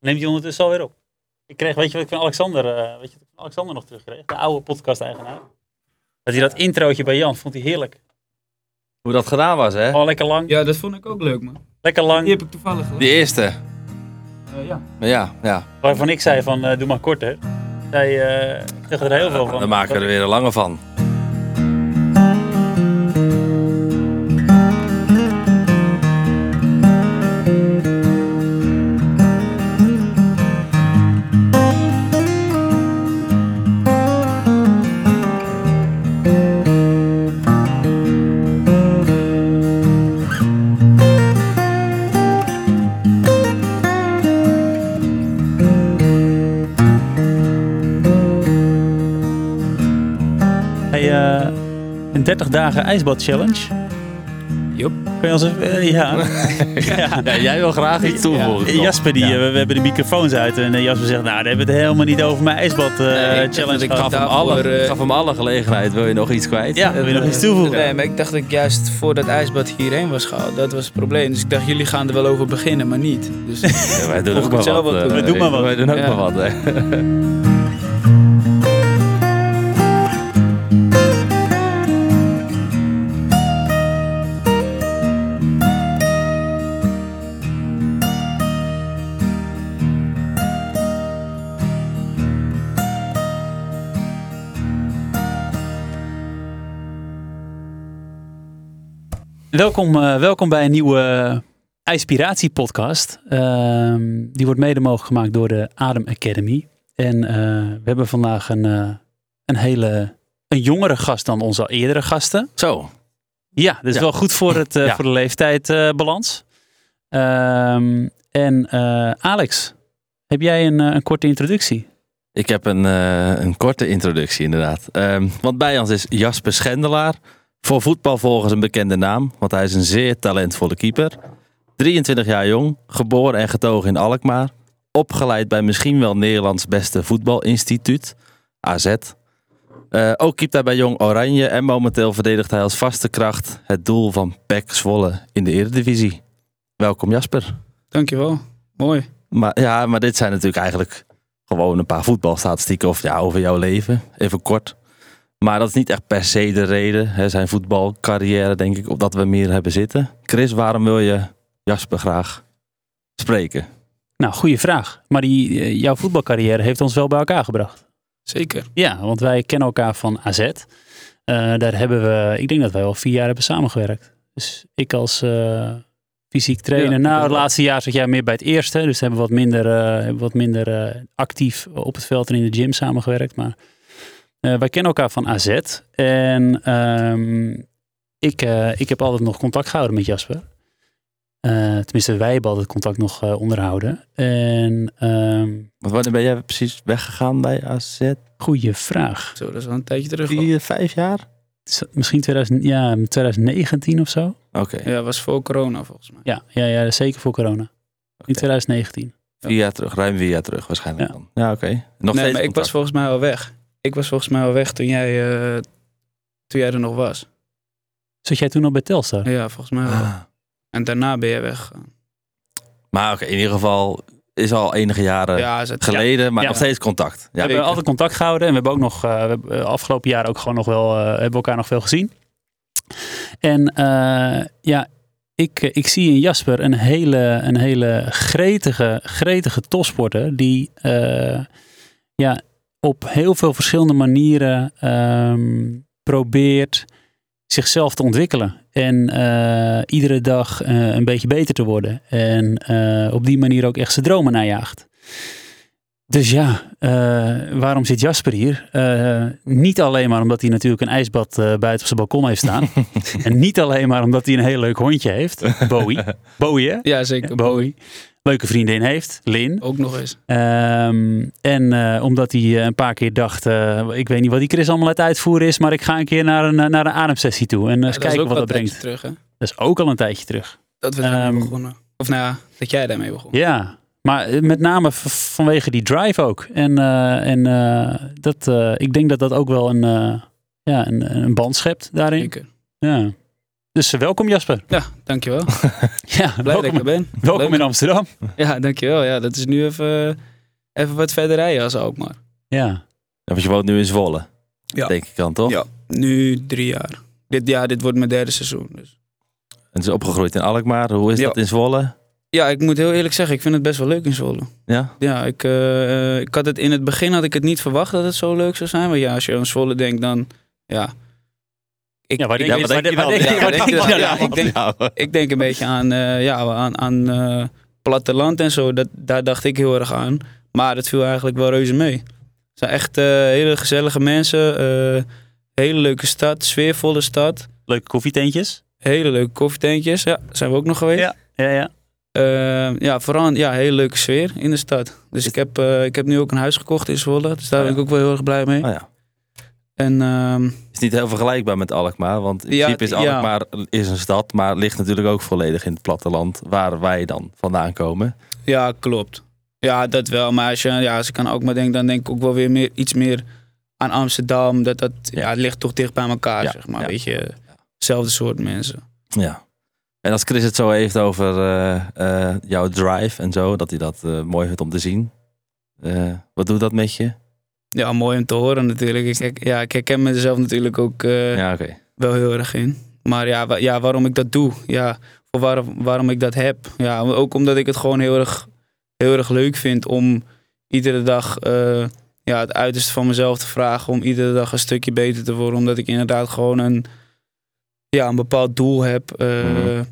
Neemt hij ondertussen alweer op. Ik kreeg, weet je wat ik van Alexander, eh, weet je wat ik van Alexander nog terugkreeg? De oude podcast-eigenaar. Dat hij dat introotje bij Jan vond hij heerlijk. Hoe dat gedaan was, hè? Gewoon lekker lang, Ja, dat vond ik ook leuk, man. lekker Die lang. heb ik toevallig gehoord. Die eerste. Eh, ja. Maar ja, ja. Waarvan ik zei van, eh, doe maar korter. Zij, eh ik zeg er heel veel van. Dan maken we er weer een lange van. 30 dagen ijsbad challenge. Joep. Kun je ons even, eh, ja. ja. Ja, jij wil graag iets toevoegen. Eh? Jasper, die, Ja. eh, we, hebben de microfoons uit en Jasper zegt, nou, daar hebben we het helemaal niet over mijn ijsbad eh, Nee, challenge ik gaf hem, alle, ik gaf hem alle gelegenheid. Wil je nog iets kwijt? Ja, wil je nog iets toevoegen? Nee, maar ik dacht dat ik juist voor dat ijsbad hierheen was gehaald. Dat was het probleem. Dus ik dacht, jullie gaan er wel over beginnen, maar niet. Dus Ja, wij doen ook maar wat. We doen maar wat. Wij doen ook maar wat, Welkom, eh, welkom bij een nieuwe Inspiratie podcast. Ehm, die wordt mede mogelijk gemaakt door de Adem Academy. En eh, we hebben vandaag een, eh, een hele een jongere gast dan onze eerdere gasten. Zo. Ja, dat is Ja. wel goed voor, het, eh, Ja. voor de leeftijdbalans. Ehm en eh, Alex, heb jij een, eh, een korte introductie? Ik heb een, eh, een korte introductie inderdaad. Ehm, want bij ons is Jasper Schendelaar. Voor voetbalvolgers een bekende naam, want hij is een zeer talentvolle keeper. 23 jaar jong, geboren en getogen in Alkmaar. Opgeleid bij misschien wel Nederlands beste voetbalinstituut, AZ. Eh, ook keept hij bij Jong Oranje en momenteel verdedigt hij als vaste kracht het doel van PEC Zwolle in de Eredivisie. Welkom Jasper. dankjewel. Mooi. Maar, ja, maar dit zijn natuurlijk eigenlijk gewoon een paar voetbalstatistieken of, ja, over jouw leven. Even kort. Maar dat is niet echt per se de reden. Hè, zijn voetbalcarrière, denk ik, op dat we meer hebben zitten. Chris, waarom wil je Jasper graag spreken? Nou, goede vraag. Maar die, eh, jouw voetbalcarrière heeft ons wel bij elkaar gebracht. Zeker. Ja, want wij kennen elkaar van AZ. Eh, daar hebben we, ik denk dat wij al vier jaar hebben samengewerkt. Dus ik als eh, fysiek trainer. Ja, nou, het laatste jaar zat jij meer bij het eerste. Dus hebben we wat minder, eh, hebben wat minder actief op het veld en in de gym samengewerkt. Maar wij kennen elkaar van AZ. En ehm, ik, eh, ik heb altijd nog contact gehouden met Jasper. Eh, tenminste, wij hebben altijd contact nog eh, onderhouden. En ehm Want wanneer ben jij precies weggegaan bij AZ? goede vraag. Zo, dat is wel een tijdje terug. Vier, vijf jaar? Misschien 2000, ja, 2019 of zo. Oké, Ja, was voor corona volgens mij. Ja, ja, ja zeker voor corona. In 2019. vier jaar terug, ruim vier jaar terug waarschijnlijk Ja. dan. Ja, oké. Nog nee, steeds maar ik was volgens mij al weg. Ik was volgens mij al weg toen jij, eh, toen jij er nog was. Zat jij toen al bij Telstar? Ja, volgens mij wel. Ah. En daarna ben je weggegaan. Maar oké, in ieder geval is al enige jaren Ja, is het, geleden, maar Ja. nog steeds contact. we hebben altijd contact gehouden. En we hebben ook nog eh, we hebben, eh, afgelopen jaar ook gewoon nog wel, eh, hebben we elkaar nog veel gezien. En eh, ja, ik, ik zie in Jasper een hele, een hele gretige, gretige topsporter. Die eh, ja, op heel veel verschillende manieren ehm, probeert zichzelf te ontwikkelen. En eh, iedere dag eh, een beetje beter te worden. En eh, op die manier ook echt zijn dromen najaagt. Dus ja, eh, waarom zit Jasper hier? Eh, niet alleen maar omdat hij natuurlijk een ijsbad eh, buiten op zijn balkon heeft staan. en niet alleen maar omdat hij een heel leuk hondje heeft. Bowie. Bowie, hè? Ja, zeker. Bowie. Leuke vriendin heeft, Lin. Ook nog eens. Ehm, en eh, omdat hij eh, een paar keer dacht, eh, ik weet niet wat die Chris allemaal uit uitvoeren is, maar ik ga een keer naar een, naar een ademsessie toe en eens Ja, kijken wat dat brengt. tijdje terug, hè? Dat is ook al een tijdje terug. Dat we daarmee Ehm, begonnen. Of nou ja, dat jij daarmee begon. Ja, maar met name vanwege die drive ook. En, en dat, ik denk dat dat ook wel een, ja, een, een band schept daarin. Zeker. Ja. Dus eh, welkom Jasper. Ja, dankjewel. Ja, Blij dat ik er ben. welkom Leuk. in Amsterdam. Ja, dankjewel. Ja, dat is nu even, even wat verder rijden als ook maar. Ja. Ja, want je woont nu in Zwolle. Ja. Denk ik dan, toch? Ja. Nu drie jaar. Dit jaar, dit wordt mijn derde seizoen. Dus. En is opgegroeid in Alkmaar. Hoe is Ja. dat in Zwolle? Ja, ik moet heel eerlijk zeggen, ik vind het best wel leuk in Zwolle. Ja? Ja, ik, eh, eh, ik had het in het begin had ik het niet verwacht dat het zo leuk zou zijn. Maar ja, als je aan Zwolle denkt, dan ja. Ik, Ja, denk wat ik denk- Ja. ik denk een beetje aan, eh, ja, aan, aan eh, platteland en zo. Dat, daar dacht ik heel erg aan. Maar het viel eigenlijk wel reuze mee. Het zijn echt eh, hele gezellige mensen. hele leuke stad, sfeervolle stad. Leuke koffietentjes. Hele leuke koffietentjes. Ja, zijn we ook nog geweest. Ja. Ja, ja. Ja, vooral ja, hele leuke sfeer in de stad. Dus ik heb, ik heb nu ook een huis gekocht in Zwolle. Dus daar Oh, ben ik ook wel heel erg blij mee. Oh ja. En ehm, Het is niet heel vergelijkbaar met Alkmaar. Want in Ja, principe is ja. Alkmaar is een stad, maar ligt natuurlijk ook volledig in het platteland. Waar wij dan vandaan komen. ja, klopt. Ja, dat wel. Maar als, je, ja, als ik aan ook maar denk, dan denk ik ook wel weer meer, iets meer aan Amsterdam. Dat, dat ja. het ligt toch dicht bij elkaar, zeg maar. Weet je, hetzelfde soort mensen. Ja. En als Chris het zo heeft over eh, eh, jouw drive en zo, dat hij dat eh, mooi vindt om te zien. Wat doet dat met je? Ja, mooi om te horen natuurlijk. Ik, ja, ik herken mezelf natuurlijk ook eh, Ja, wel heel erg in. Maar ja, wa- ja waarom ik dat doe. Ja, voor waarom, waarom ik dat heb. Ja, ook omdat ik het gewoon heel erg, heel erg leuk vind om iedere dag eh, ja, het uiterste van mezelf te vragen. Om iedere dag een stukje beter te worden. Omdat ik inderdaad gewoon een, ja, een bepaald doel heb eh, Mhm.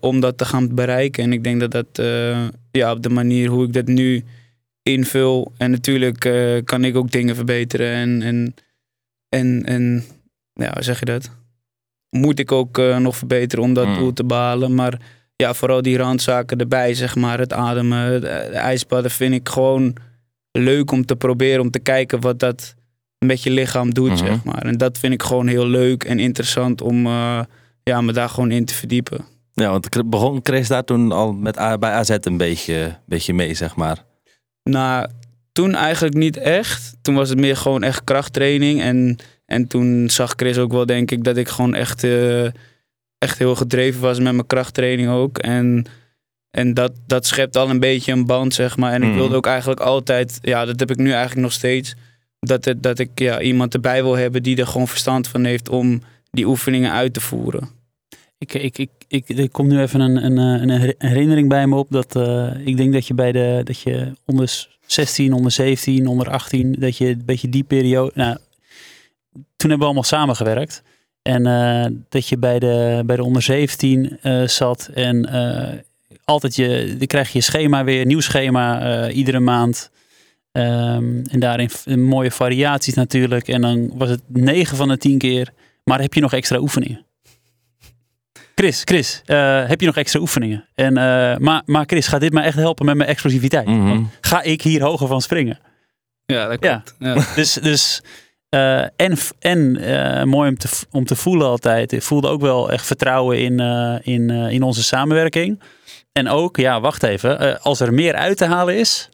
om dat te gaan bereiken. En ik denk dat dat ja, op de manier hoe ik dat nu invul. En natuurlijk eh, kan ik ook dingen verbeteren. En, en, en, en ja, hoe zeg je dat? Moet ik ook eh, nog verbeteren om dat Mm. doel te behalen. Maar ja, vooral die randzaken erbij, zeg maar. Het ademen, eh, de ijsbaden vind ik gewoon leuk om te proberen. Om te kijken wat dat met je lichaam doet, Mhm. zeg maar. En dat vind ik gewoon heel leuk en interessant om ja, me daar gewoon in te verdiepen. Ja, want begon Chris daar toen al met, bij AZ een beetje, beetje mee, zeg maar. Nou, toen eigenlijk niet echt. Toen was het meer gewoon echt krachttraining. En, en toen zag Chris ook wel, denk ik, dat ik gewoon echt, eh, echt heel gedreven was met mijn krachttraining ook. En, en dat, dat schept al een beetje een band, zeg maar. En ik Mhm. wilde ook eigenlijk altijd, ja, dat heb ik nu eigenlijk nog steeds. Dat, het, dat ik ja, iemand erbij wil hebben die er gewoon verstand van heeft om die oefeningen uit te voeren. Ik, ik, ik, ik, er komt nu even een, een, eh, een her- herinnering bij me op. Dat eh, ik denk dat je bij de dat je onder 16, onder 17, onder 18, dat je een beetje die periode. Nou, toen hebben we allemaal samengewerkt. En eh, dat je bij de, bij de onder 17 eh, zat. En altijd je, dan krijg je schema weer, nieuw schema iedere maand. Ehm, en daarin mooie variaties natuurlijk. En dan was het 9 van de 10 keer. Maar heb je nog extra oefeningen? Chris, Chris, eh, heb je nog extra oefeningen? En, eh, maar, maar Chris, gaat dit mij echt helpen met mijn explosiviteit? Mhm. Ga ik hier hoger van springen? Ja, dat klopt. Ja. Dus, dus eh, en, en eh, mooi om te, om te voelen altijd. Ik voelde ook wel echt vertrouwen in, eh, in, eh, in onze samenwerking. En ook, ja, wacht even. eh, als er meer uit te halen is.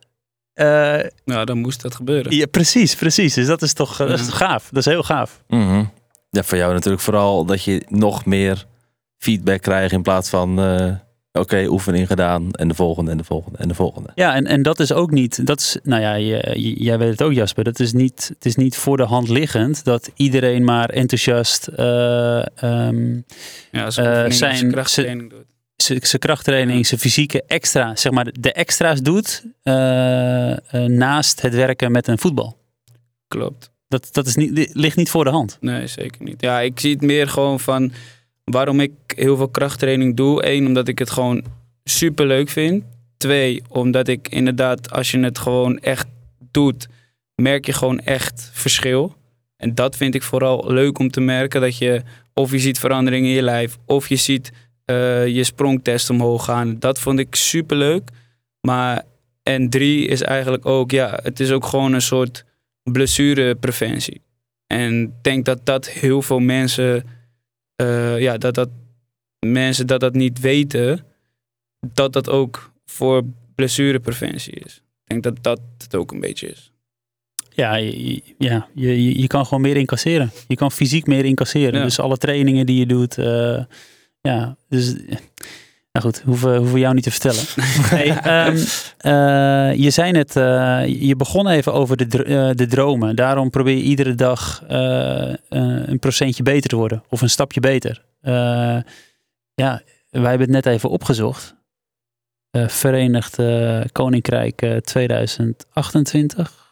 eh, Nou, dan moest dat gebeuren. ja, precies, precies. Dus dat is toch dat is gaaf. Dat is heel gaaf. Mhm. Ja, voor jou natuurlijk vooral dat je nog meer feedback krijgt in plaats van... eh, Oké, oefening gedaan en de volgende en de volgende en de volgende. Ja, en, en dat is ook niet, dat is, nou ja, jij weet het ook Jasper, dat is niet, het is niet voor de hand liggend dat iedereen maar enthousiast eh, ehm, Ja, zijn, oefeningen, zijn- krachttraining doet. zijn krachttraining, zijn fysieke extra, zeg maar de extra's doet naast het werken met een voetbal. Klopt. Dat, dat is niet, ligt niet voor de hand. Nee, zeker niet. Ja, ik zie het meer gewoon van waarom ik heel veel krachttraining doe. Eén, omdat ik het gewoon super leuk vind. Twee, omdat ik inderdaad, als je het gewoon echt doet, merk je gewoon echt verschil. En dat vind ik vooral leuk om te merken. Dat je, of je ziet verandering in je lijf, of je ziet eh, je sprongtest omhoog gaan. Dat vond ik super leuk. Maar, en drie is eigenlijk ook, ja, het is ook gewoon een soort blessurepreventie. En ik denk dat dat heel veel mensen, eh, ja, dat dat mensen dat dat niet weten, dat dat ook voor blessurepreventie is. Ik denk dat dat het ook een beetje is. Ja, je, ja je, je, je kan gewoon meer incasseren. Je kan fysiek meer incasseren. Ja. Dus alle trainingen die je doet. eh, ja, dus. Nou goed, hoeven, hoeven jou niet te vertellen. ehm, eh, je zei net, eh, je begon even over de, dr- eh, de dromen. Daarom probeer je iedere dag een procentje beter te worden. Of een stapje beter. Ja, wij hebben het net even opgezocht. Verenigd Koninkrijk eh, 2028.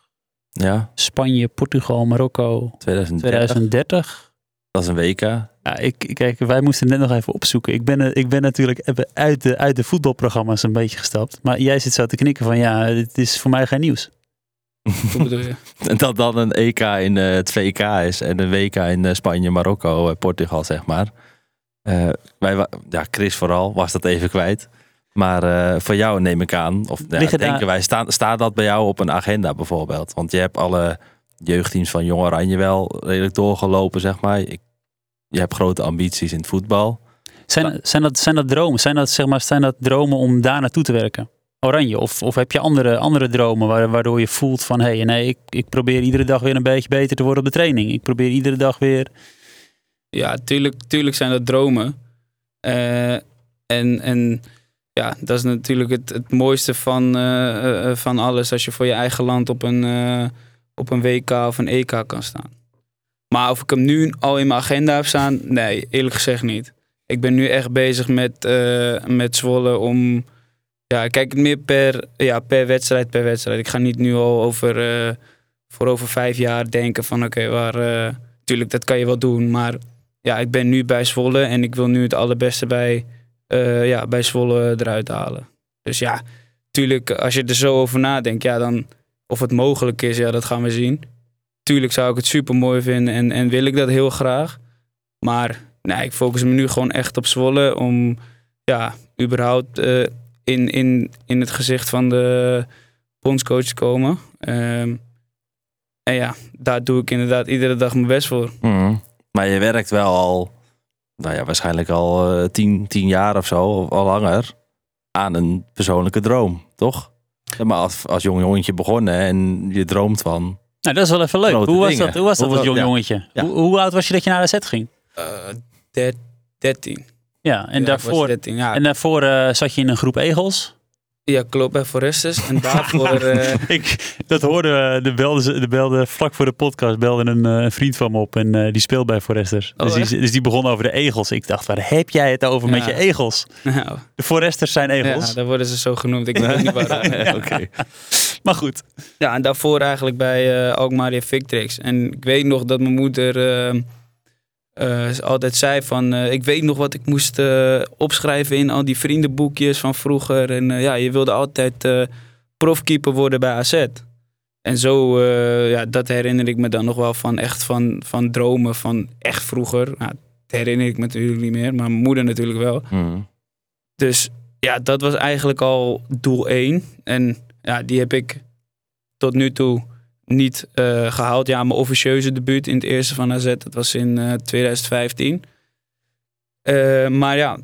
Ja, Spanje, Portugal, Marokko 2030. 2030. Dat is een WK. Ja, ik, kijk, wij moesten net nog even opzoeken. Ik ben, ik ben natuurlijk even uit de, uit de voetbalprogramma's een beetje gestapt. Maar jij zit zo te knikken van ja, het is voor mij geen nieuws. Hoe bedoel je? En dat dan een EK in eh, het VK is en een WK in eh, Spanje, Marokko, eh, Portugal, zeg maar. Eh, wij, ja, Chris vooral was dat even kwijt. Maar eh, voor jou neem ik aan, of ja, denken daar- wij, staat, staat dat bij jou op een agenda bijvoorbeeld? Want je hebt alle jeugdteams van Jong Oranje wel redelijk doorgelopen, zeg maar. Ik, je hebt grote ambities in het voetbal. Zijn, zijn, dat, zijn dat dromen? Zijn dat, zeg maar, zijn dat dromen om daar naartoe te werken? Oranje? Of, of heb je andere, andere dromen waar- waardoor je voelt van hé, hey, nee, ik, ik probeer iedere dag weer een beetje beter te worden op de training. Ik probeer iedere dag weer. Ja, tuurlijk, tuurlijk zijn dat dromen. Eh, en, en ja, dat is natuurlijk het, het mooiste van, eh, eh, eh, van alles. Als je voor je eigen land op een, eh, op een WK of een EK kan staan. Maar of ik hem nu al in mijn agenda heb staan, nee, eerlijk gezegd niet. Ik ben nu echt bezig met, eh, met Zwolle om... Ja, ik kijk meer per, ja, per wedstrijd, per wedstrijd. Ik ga niet nu al over, eh, voor over vijf jaar denken van oké, waar... eh, tuurlijk, dat kan je wel doen, maar ja, ik ben nu bij Zwolle en ik wil nu het allerbeste bij, ja, bij Zwolle eruit halen. Dus ja, tuurlijk, als je er zo over nadenkt, ja, dan of het mogelijk is, ja, dat gaan we zien. Tuurlijk zou ik het super mooi vinden en, en wil ik dat heel graag. Maar nee, ik focus me nu gewoon echt op Zwolle om, ja, überhaupt eh, in, in, in het gezicht van de bondscoach te komen. Ehm, en ja, daar doe ik inderdaad iedere dag mijn best voor. Mhm. Maar je werkt wel al, nou ja, waarschijnlijk al eh, tien, tien jaar of zo, of al langer, aan een persoonlijke droom, toch? Maar als, als jong jongetje begonnen en je droomt van. Nou, dat is wel even leuk. Grote Hoe was dingen. dat, hoe was dat als jong ja. jongetje? Ja. Hoe, hoe oud was je dat je naar de set ging? Eh, der- 13. Ja, en daarvoor, 13, ja. en daarvoor eh, zat je in een groep egels. Ja, klopt bij Forestes. En daarvoor... eh, Ik, dat hoorden we, de belde, de belde, vlak voor de podcast belde een, eh, een vriend van me op en eh, die speelt bij Foresters. Oh, dus, die, dus die begon over de egels. Ik dacht, waar heb jij het over met je egels? nou, De Foresters zijn egels. ja, daar worden ze zo genoemd. Ik weet niet waarom. Ja, Oké. Maar goed, Ja, en daarvoor eigenlijk bij eh Alkmaar en Victrix. En ik weet nog dat mijn moeder eh, altijd zei van... eh, ik weet nog wat ik moest eh, opschrijven in al die vriendenboekjes van vroeger. En ja, je wilde altijd profkeeper worden bij AZ. En zo, ja, dat herinner ik me dan nog wel van echt van, van dromen van echt vroeger. Nou, dat herinner ik me natuurlijk niet meer, maar mijn moeder natuurlijk wel. Mhm. Dus ja, dat was eigenlijk al doel 1. En ja, die heb ik tot nu toe niet eh, gehaald. Ja, mijn officieuze debuut in het eerste van AZ, dat was in eh, 2015. Eh, maar ja,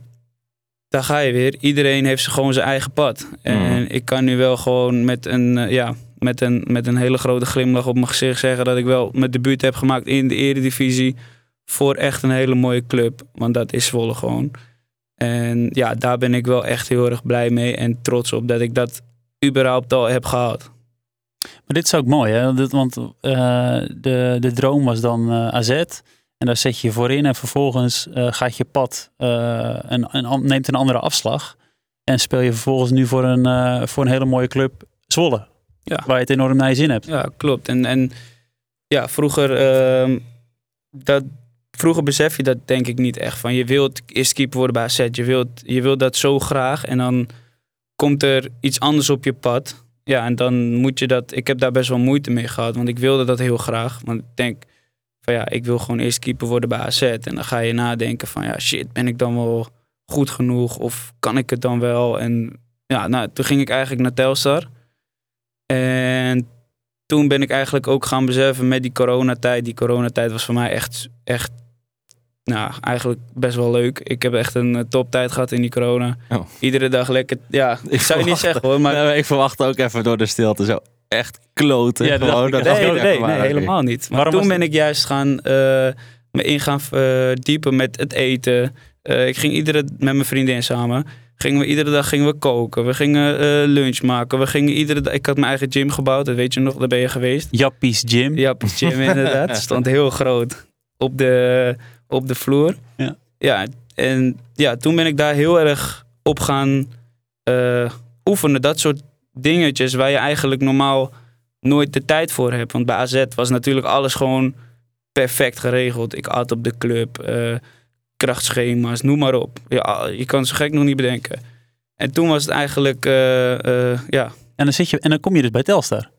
daar ga je weer. Iedereen heeft gewoon zijn eigen pad. En Mhm. ik kan nu wel gewoon met een, eh, ja, met, een, met een hele grote glimlach op mijn gezicht zeggen dat ik wel mijn debuut heb gemaakt in de eredivisie. Voor echt een hele mooie club. Want dat is Zwolle gewoon. En ja, daar ben ik wel echt heel erg blij mee en trots op dat ik dat überhaupt al heb gehaald. Maar dit is ook mooi, hè? Want eh, de, de droom was dan eh, AZ. En daar zet je je voor in en vervolgens eh, gaat je pad een, an- neemt een andere afslag. En speel je vervolgens nu voor een, voor een hele mooie club Zwolle. Ja. Waar je het enorm naar je zin hebt. Ja, klopt. En, en ja, vroeger, ehm, dat, vroeger besef je dat denk ik niet echt. Van je wilt eerst keeper worden bij AZ. Je wilt, je wilt dat zo graag. En dan komt er iets anders op je pad. Ja, en dan moet je dat... Ik heb daar best wel moeite mee gehad. Want ik wilde dat heel graag. Want ik denk van ja, ik wil gewoon eerst keeper worden bij AZ. En dan ga je nadenken van ja, shit, ben ik dan wel goed genoeg? Of kan ik het dan wel? En ja, nou, toen ging ik eigenlijk naar Telstar. En toen ben ik eigenlijk ook gaan beseffen met die coronatijd. Die coronatijd was voor mij echt, echt nou, eigenlijk best wel leuk. Ik heb echt een eh, toptijd gehad in die corona. Oh. Iedere dag lekker, ja, ik zou je niet zeggen hoor, maar ik verwacht ook even door de stilte zo. echt kloten. Ja, dat gewoon, dacht ik. dat Nee, was nee, helemaal niet. Maar Waarom toen ben ik juist gaan eh, me in gaan verdiepen met het eten. Eh, ik ging iedere met mijn vriendin samen. Gingen we iedere dag gingen we koken. We gingen eh, lunch maken. We gingen iedere dag. Ik had mijn eigen gym gebouwd. Dat weet je nog. Daar ben je geweest. Jappies Gym. Ja, op de gym inderdaad. Het stond heel groot op de, op de vloer. Ja. ja, en ja, toen ben ik daar heel erg op gaan eh, oefenen. Dat soort dingetjes waar je eigenlijk normaal nooit de tijd voor hebt. Want bij AZ was natuurlijk alles gewoon perfect geregeld. Ik at op de club, eh, krachtschema's, noem maar op. Ja, je kan zo gek nog niet bedenken. En toen was het eigenlijk, eh, eh, ja, En dan, zit je, en dan kom je dus bij Telstar.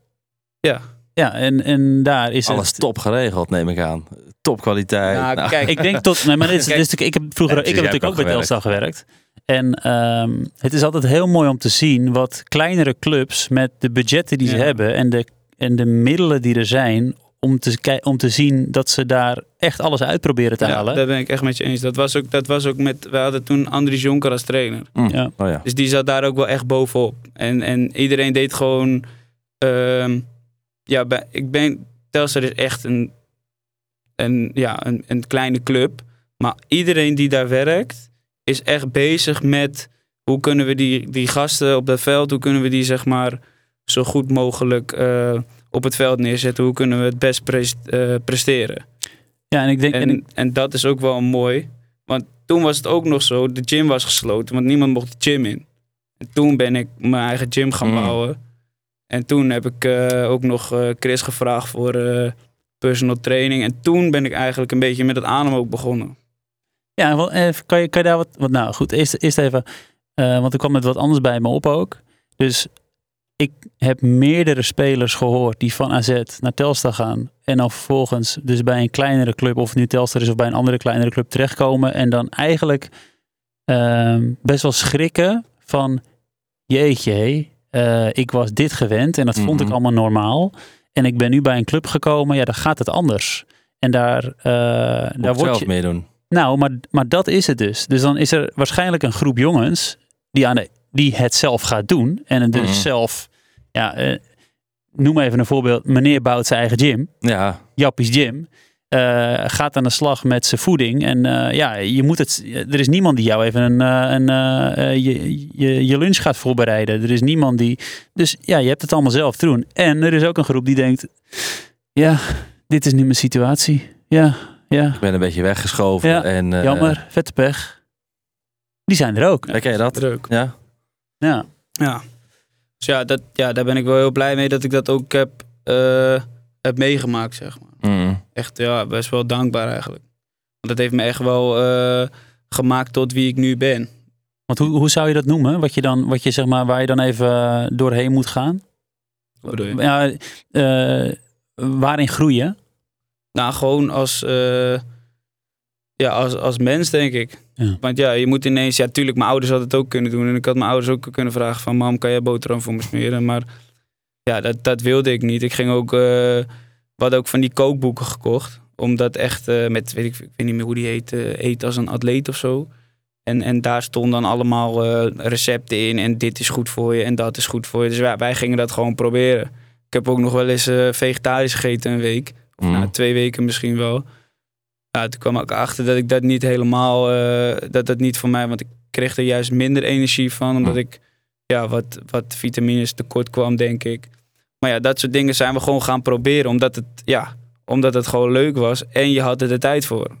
Ja. Ja, en, en daar is Alles het... top geregeld, neem ik aan. Topkwaliteit. Nou, Nou, kijk, Ik denk tot... Nee, maar dit is, dit is ik heb vroeger... Ik heb natuurlijk ook bij Telstar gewerkt. En ehm, het is altijd heel mooi om te zien wat kleinere clubs met de budgetten die ze hebben en de, en de middelen die er zijn om te, om te zien dat ze daar echt alles uit proberen te Ja, halen. daar ben ik echt met je eens. Dat was ook, dat was ook met, we hadden toen Andries Jonker als trainer. mm, Ja. Oh ja. Dus die zat daar ook wel echt bovenop. En, en iedereen deed gewoon, ehm, ja, ik ben, Telstar is echt een, een, ja, een, een kleine club. Maar iedereen die daar werkt, is echt bezig met hoe kunnen we die, die gasten op dat veld, hoe kunnen we die zeg maar zo goed mogelijk eh, op het veld neerzetten. Hoe kunnen we het best eh, presteren. Ja, en ik denk... En, En, en dat is ook wel mooi. Want toen was het ook nog zo, de gym was gesloten, want niemand mocht de gym in. En toen ben ik mijn eigen gym gaan Mm. bouwen. En toen heb ik eh, ook nog eh, Chris gevraagd voor eh, personal training. En toen ben ik eigenlijk een beetje met het adem ook begonnen. Ja, kan, je, kan je daar wat, wat... Nou goed, eerst, eerst even... eh, want er kwam met wat anders bij me op ook. Dus ik heb meerdere spelers gehoord die van AZ naar Telstar gaan. En dan vervolgens dus bij een kleinere club, of het nu Telstar is of bij een andere kleinere club terechtkomen. En dan eigenlijk ehm, best wel schrikken van... Jeetje, eh, ik was dit gewend en dat vond ik Mhm. allemaal normaal. En ik ben nu bij een club gekomen, ja, dan gaat het anders. En daar, eh, daar word zelf je... meedoen. Nou, maar, maar dat is het dus. Dus dan is er waarschijnlijk een groep jongens die, aan de, die het zelf gaat doen. En het dus Mhm. zelf, ja, eh, noem even een voorbeeld. Meneer bouwt zijn eigen gym, Ja, Jappies Gym. Eh, gaat aan de slag met zijn voeding. En eh, ja, je moet het. Er is niemand die jou even een, eh, een, je, je, je lunch gaat voorbereiden. Er is niemand die. Dus ja, je hebt het allemaal zelf te doen. En er is ook een groep die denkt: ja, dit is niet mijn situatie. Ja, ja. ik ben een beetje weggeschoven. Ja, en, eh, Jammer, vette pech. Die zijn er ook. Je dat? Druk. Ja. Ja. Ja. Dus ja, dat, ja, daar ben ik wel heel blij mee dat ik dat ook heb, eh, heb meegemaakt, zeg maar. Mm. Echt, ja, best wel dankbaar eigenlijk. Want dat heeft me echt wel eh, gemaakt tot wie ik nu ben. Want hoe, hoe zou je dat noemen? Wat je dan, wat je zeg maar, waar je dan even eh, doorheen moet gaan? Wat bedoel je? Ja, eh, waarin groeien? Nou, gewoon als, ja, als, als mens, denk ik. Ja. Want ja, je moet ineens... Ja, tuurlijk, mijn ouders hadden het ook kunnen doen. En ik had mijn ouders ook kunnen vragen van... Mam, kan jij boterham voor me smeren? Maar ja, dat, dat wilde ik niet. Ik ging ook... we hadden ook van die kookboeken gekocht. Omdat echt eh, met, weet ik, ik weet niet meer hoe die heet, eh, eet als een atleet of zo. En, en daar stonden dan allemaal eh, recepten in. En dit is goed voor je en dat is goed voor je. Dus wij, wij gingen dat gewoon proberen. Ik heb ook nog wel eens vegetarisch gegeten een week. Of Mm. nou, twee weken misschien wel. Ja, toen kwam ik achter dat ik dat niet helemaal, dat dat niet voor mij, want ik kreeg er juist minder energie van, omdat Hm. ik ja, wat, wat vitamines tekort kwam, denk ik. Maar ja, dat soort dingen zijn we gewoon gaan proberen, omdat het, ja, omdat het gewoon leuk was en je had er de tijd voor.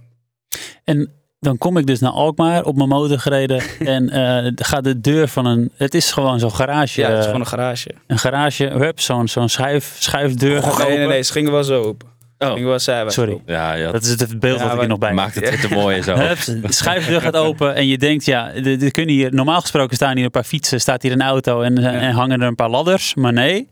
En dan kom ik dus naar Alkmaar op mijn motor gereden. en eh gaat de deur van een. Het is gewoon zo'n garage. Ja, het is eh, gewoon een garage. een garage. Hup, zo'n zo'n schuif, schuifdeur. gaat nee, nee, nee, ze gingen wel zo open. Oh. Wel zijwaarts Sorry. Ja, ja, Dat is het beeld Ja, wat ik er maar- nog bij maakt het te mooi zo. De schuifdeur gaat open en je denkt, ja, er er kunnen hier, normaal gesproken staan hier een paar fietsen, staat hier een auto en, Ja. en hangen er een paar ladders. Maar nee,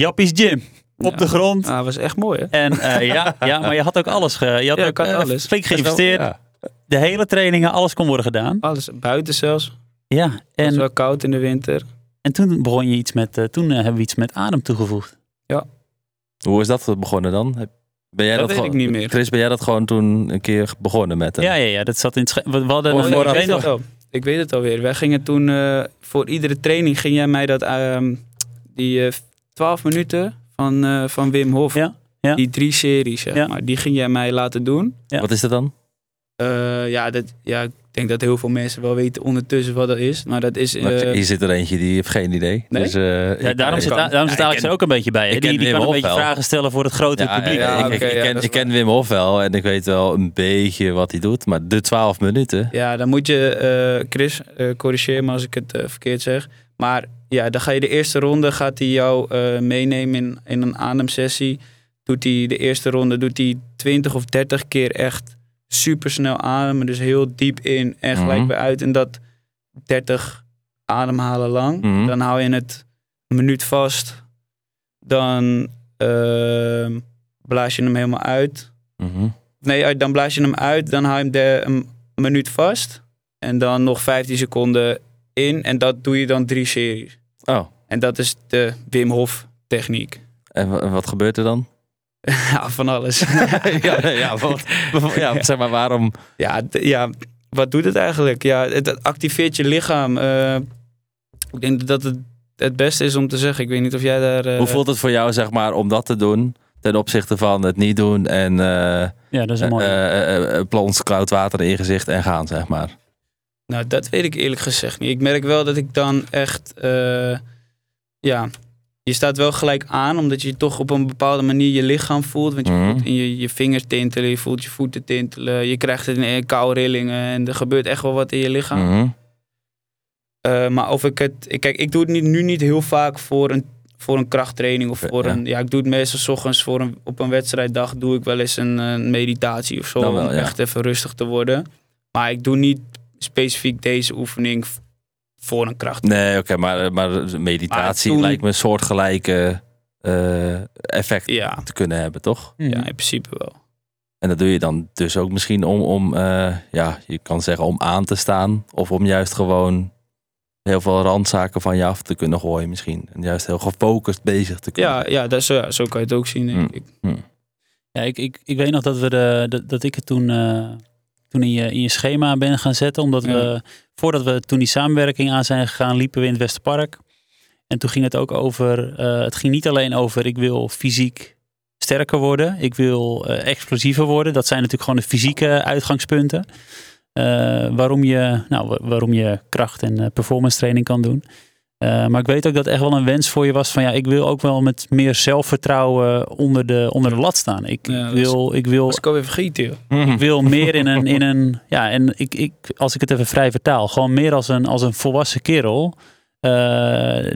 Jappies Gym op Ja. de grond. Ah, was echt mooi, hè? En eh, ja, ja, maar je had ook alles. Ge, je had Ja, ook eh, alles. flink wel- geïnvesteerd. ja. De hele trainingen, alles kon worden gedaan. Alles, buiten zelfs. Ja, Het was en, wel koud in de winter. en toen begon je iets met, eh, toen hebben we iets met adem toegevoegd. Hoe is dat begonnen dan? Ben jij Dat dat, weet ik gewoon- niet meer. Chris, ben jij dat gewoon toen een keer begonnen met hem? Ja, ja, ja, dat zat in het we, we hadden een- vooraf ik weet ik, weet nog, het al. ik weet het alweer. Wij gingen toen eh, voor iedere training ging jij mij dat ehm, die 12 minuten van, eh, van Wim Hof. Ja, ja. Die drie series, zeg Ja. maar. Die ging jij mij laten doen. Ja. Wat is dat dan? Eh, ja, dat, ja, ik denk dat heel veel mensen wel weten ondertussen wat dat is. Maar dat is... Maar eh, Hier zit er eentje die heeft geen idee. Nee? Dus, eh, Ja, daarom ik zit, kan- daarom zit Alex ken- er ook een beetje bij. ik Die, ken die Wim kan een beetje wel. vragen stellen voor het grote Ja, publiek. ja, Ja, ik, ik, ja, ken, ik ken Wim Hof wel en ik weet wel een beetje wat hij doet. Maar de 12 minuten. Ja, dan moet je, eh, Chris, eh corrigeer me als ik het verkeerd zeg. Maar ja, dan ga je de eerste ronde, gaat hij jou eh, meenemen in, in een ademsessie. Doet hij de eerste ronde, doet hij 20 of 30 keer echt super snel ademen. Dus heel diep in en gelijk Mhm. weer uit. En dat 30 ademhalen lang. Mhm. Dan hou je het een minuut vast. Dan ehm, blaas je hem helemaal uit. Mhm. Nee, dan blaas je hem uit, dan hou je hem de, een minuut vast. En dan nog 15 seconden in. En dat doe je dan drie series. Oh, En dat is de Wim Hof techniek. en wa- wat gebeurt er dan? ja, van alles. ja, ja, wat, ja, zeg maar waarom? ja, ja, wat doet het eigenlijk? Ja, het, activeert je lichaam. Eh, ik denk dat het het beste is om te zeggen. Ik weet niet of jij daar... eh, Hoe voelt het voor jou zeg maar om dat te doen ten opzichte van het niet doen en eh Ja, dat is een mooie. plons koud water in je gezicht en gaan zeg maar? Nou, dat weet ik eerlijk gezegd niet. Ik merk wel dat ik dan echt, eh, ja, je staat wel gelijk aan, omdat je toch op een bepaalde manier je lichaam voelt. Want je Mhm. voelt in je, je vingers tintelen, je voelt je voeten tintelen, je krijgt het in koude rillingen en er gebeurt echt wel wat in je lichaam. Mhm. Eh, maar of ik het, kijk, ik doe het niet, nu niet heel vaak voor een, voor een krachttraining of voor Ja. een, ja, ik doe het meestal 's ochtends voor een, op een wedstrijddag doe ik wel eens een, eh, meditatie of zo, wel, om ja. echt even rustig te worden. Maar ik doe niet specifiek deze oefening voor een kracht. Nee, oké, maar, maar meditatie Maar toen- lijkt me een soortgelijke eh effect Ja, te kunnen hebben, toch? Mhm. ja, in principe wel. En dat doe je dan dus ook misschien om, om eh, ja, je kan zeggen om aan te staan. Of om juist gewoon heel veel randzaken van je af te kunnen gooien misschien. En juist heel gefocust bezig te kunnen Ja, ja, dat is, ja, zo kan je het ook zien, denk Mm. ik. Ja, ik, ik, ik weet nog dat, we de, dat, dat ik het toen, eh, toen in, je, in je schema ben gaan zetten. Omdat Ja. we, voordat we toen die samenwerking aan zijn gegaan, liepen we in het Westerpark. En toen ging het ook over, eh, het ging niet alleen over ik wil fysiek sterker worden. Ik wil eh, explosiever worden. Dat zijn natuurlijk gewoon de fysieke uitgangspunten. Eh, waarom, je, nou, wa- waarom je kracht en performance training kan doen. Eh, maar ik weet ook dat echt wel een wens voor je was van ja, ik wil ook wel met meer zelfvertrouwen onder de, onder de lat staan. Ik, Ja, ik dat is- wil, ik wil, ik alweer vergeten, joh. Mhm. ik wil meer in een, in een ja, en ik, ik, als ik het even vrij vertaal, gewoon meer als een, als een volwassen kerel eh,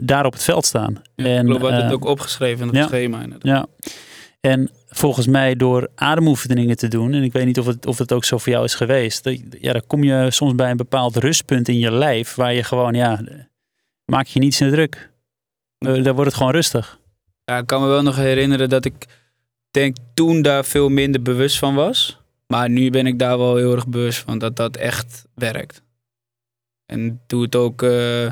daar op het veld staan. Ja, en, ik geloof, we hadden het eh, ook opgeschreven in het ja. schema. inderdaad. ja. En volgens mij door ademoefeningen te doen, en ik weet niet of het, of het ook zo voor jou is geweest, dat, ja, dan kom je soms bij een bepaald rustpunt in je lijf waar je gewoon, ja, maak je niet zo druk. Eh, Daar wordt het gewoon rustig. Ja, ik kan me wel nog herinneren dat ik denk toen daar veel minder bewust van was. Maar nu ben ik daar wel heel erg bewust van dat dat echt werkt. En doe het ook eh,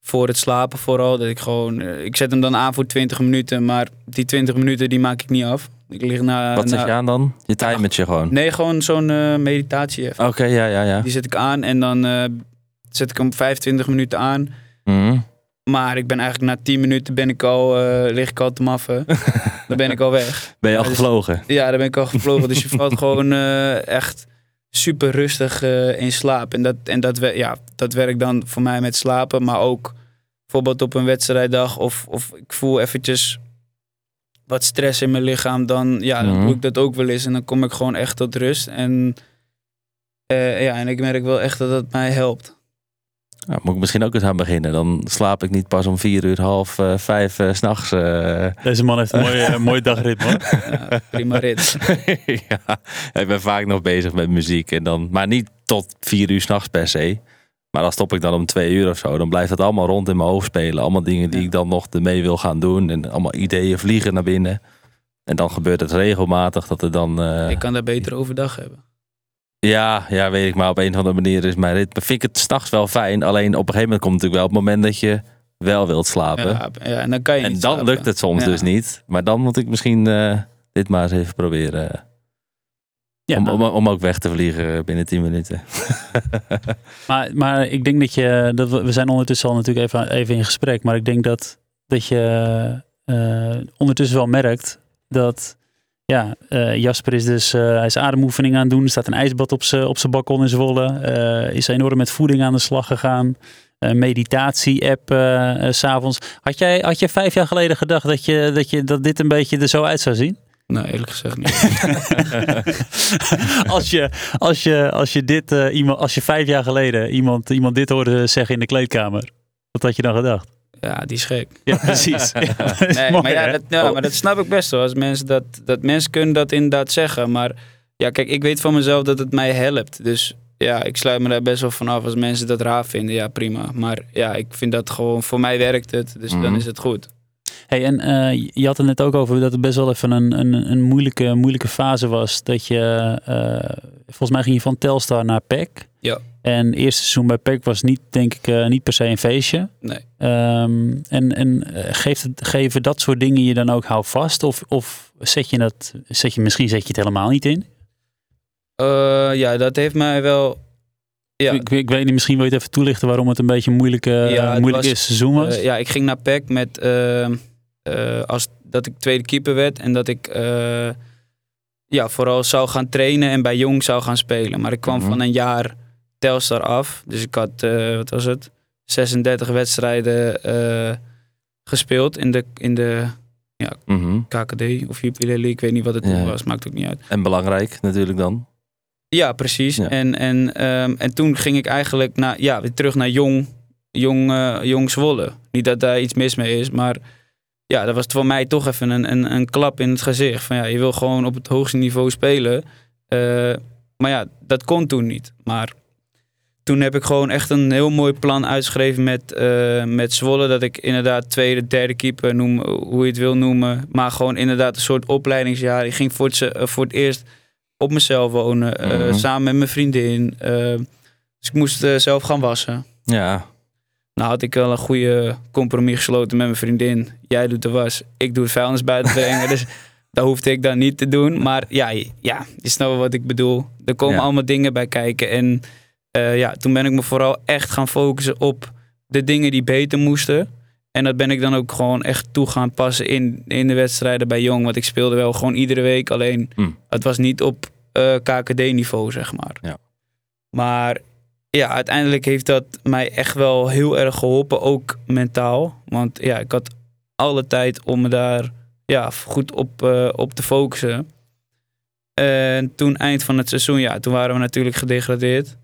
voor het slapen vooral. Dat ik gewoon, eh, ik zet hem dan aan voor 20 minuten, maar die 20 minuten die maak ik niet af. Ik lig na, Wat zet na- je aan dan? Je timertje gewoon. Nee, gewoon zo'n eh, meditatie. even. Oké, ja, ja, ja. Die zet ik aan en dan eh, zet ik hem 25 minuten aan. Mhm. Maar ik ben eigenlijk na 10 minuten ben ik al, eh, lig ik al te maffen. dan ben ik al weg. Ben je al dus- gevlogen? Ja, daar ben ik al gevlogen. dus je valt gewoon eh, echt super rustig eh, in slaap. En, dat, en dat, ja, dat werkt dan voor mij met slapen. Maar ook bijvoorbeeld op een wedstrijddag. Of, of ik voel eventjes wat stress in mijn lichaam. Dan, ja, dan Mhm. doe ik dat ook wel eens. En dan kom ik gewoon echt tot rust. En, ja, en ik merk wel echt dat dat mij helpt. Ja, moet ik misschien ook eens aan beginnen. Dan slaap ik niet pas om vier uur, half eh, vijf eh, 's s'nachts. eh. Deze man heeft een mooi, eh, mooi dagritme. hoor. Ja, prima rit. ja, ik ben vaak nog bezig met muziek. En dan, maar niet tot vier uur s'nachts per se. Maar dan stop ik dan om twee uur of zo. Dan blijft het allemaal rond in mijn hoofd spelen. Allemaal dingen die Ja. ik dan nog ermee wil gaan doen. En allemaal ideeën vliegen naar binnen. En dan gebeurt het regelmatig dat er dan... eh, Ik kan daar beter overdag hebben. Ja, ja, weet ik. Maar op een of andere manier is mijn ritme... Vind ik het s'nachts wel fijn. Alleen op een gegeven moment komt het natuurlijk wel op het moment dat je wel wilt slapen. Ja, ja, en dan kan je en dan slapen. lukt het soms Ja. dus niet. Maar dan moet ik misschien eh, dit maar eens even proberen. Ja, om, om, om ook weg te vliegen binnen 10 minuten. Maar, maar ik denk dat je, dat we, we zijn ondertussen al natuurlijk even, even in gesprek, maar ik denk dat, dat je eh, ondertussen wel merkt dat ja, eh, Jasper is dus eh, hij is ademoefening aan het doen. Er staat een ijsbad op zijn op zijn balkon in Zwolle. Eh, is enorm met voeding aan de slag gegaan. Meditatie-app s s'avonds. Had jij, had jij vijf jaar geleden gedacht dat, je, dat, je, dat dit een beetje er zo uit zou zien? Nou, eerlijk gezegd niet. als, je, als, je, als je dit iemand, als je vijf jaar geleden iemand, iemand dit hoorde zeggen in de kleedkamer, wat had je dan gedacht? Ja, die is gek. Ja, precies. Ja, dat is Nee, mooi, maar, ja, dat, ja, maar dat snap ik best wel. Als mensen dat, dat mensen kunnen dat inderdaad zeggen. Maar ja, kijk, ik weet van mezelf dat het mij helpt. Dus ja, ik sluit me daar best wel van af. Als mensen dat raar vinden, ja prima. Maar ja, ik vind dat gewoon, voor mij werkt het. Dus Mhm. dan is het goed. Hey, en eh, je had het net ook over dat het best wel even een, een, een moeilijke, moeilijke fase was. Dat je, eh, volgens mij ging je van Telstar naar PEC. Ja. En het eerste seizoen bij PEC was niet, denk ik, eh, niet per se een feestje. Nee. Ehm, en en eh, geeft het, geven dat soort dingen je dan ook houvast? Of, of zet je dat, zet je, misschien zet je het helemaal niet in? Eh, ja, dat heeft mij wel... Ja, Ik, ik weet niet, misschien wil je het even toelichten waarom het een beetje een moeilijke, Ja, moeilijk was, eerste seizoen was. Ja, ik ging naar PEC met eh, eh, als dat ik tweede keeper werd en dat ik ja, vooral zou gaan trainen en bij Jong zou gaan spelen. Maar ik kwam Mhm. van een jaar Telstar af. Dus ik had, eh, wat was het, 36 wedstrijden eh, gespeeld in de, in de Mhm. KKD of Jupiler League. Ik weet niet wat het Ja. was, maakt ook niet uit. En belangrijk natuurlijk dan. Ja, precies. Ja. En, en, ehm, en toen ging ik eigenlijk naar, ja, weer terug naar Jong, Jong, eh, Jong Zwolle. Niet dat daar iets mis mee is, maar ja, dat was voor mij toch even een, een, een klap in het gezicht. Van ja, je wil gewoon op het hoogste niveau spelen. Maar ja, dat kon toen niet. Maar toen heb ik gewoon echt een heel mooi plan uitgeschreven met, eh, met Zwolle. Dat ik inderdaad tweede, derde keeper noem, hoe je het wil noemen. Maar gewoon inderdaad een soort opleidingsjaar. Ik ging voor het, eh, voor het eerst op mezelf wonen. eh, Mhm. samen met mijn vriendin. Dus ik moest zelf gaan wassen. Ja, Nou had ik wel een goede compromis gesloten met mijn vriendin. Jij doet de was, ik doe het vuilnis buiten brengen. dus dat hoefde ik dan niet te doen. Maar ja, je- ja je snapt wat ik bedoel. Er komen Ja. allemaal dingen bij kijken. En eh, ja, toen ben ik me vooral echt gaan focussen op de dingen die beter moesten. En dat ben ik dan ook gewoon echt toe gaan passen in, in de wedstrijden bij Jong. Want ik speelde wel gewoon iedere week. Alleen Hm. het was niet op eh, KKD-niveau, zeg maar. Ja. Maar ja, uiteindelijk heeft dat mij echt wel heel erg geholpen, ook mentaal. Want ja, ik had alle tijd om me daar ja, goed op, eh, op te focussen. En toen eind van het seizoen, ja, toen waren we natuurlijk gedegradeerd.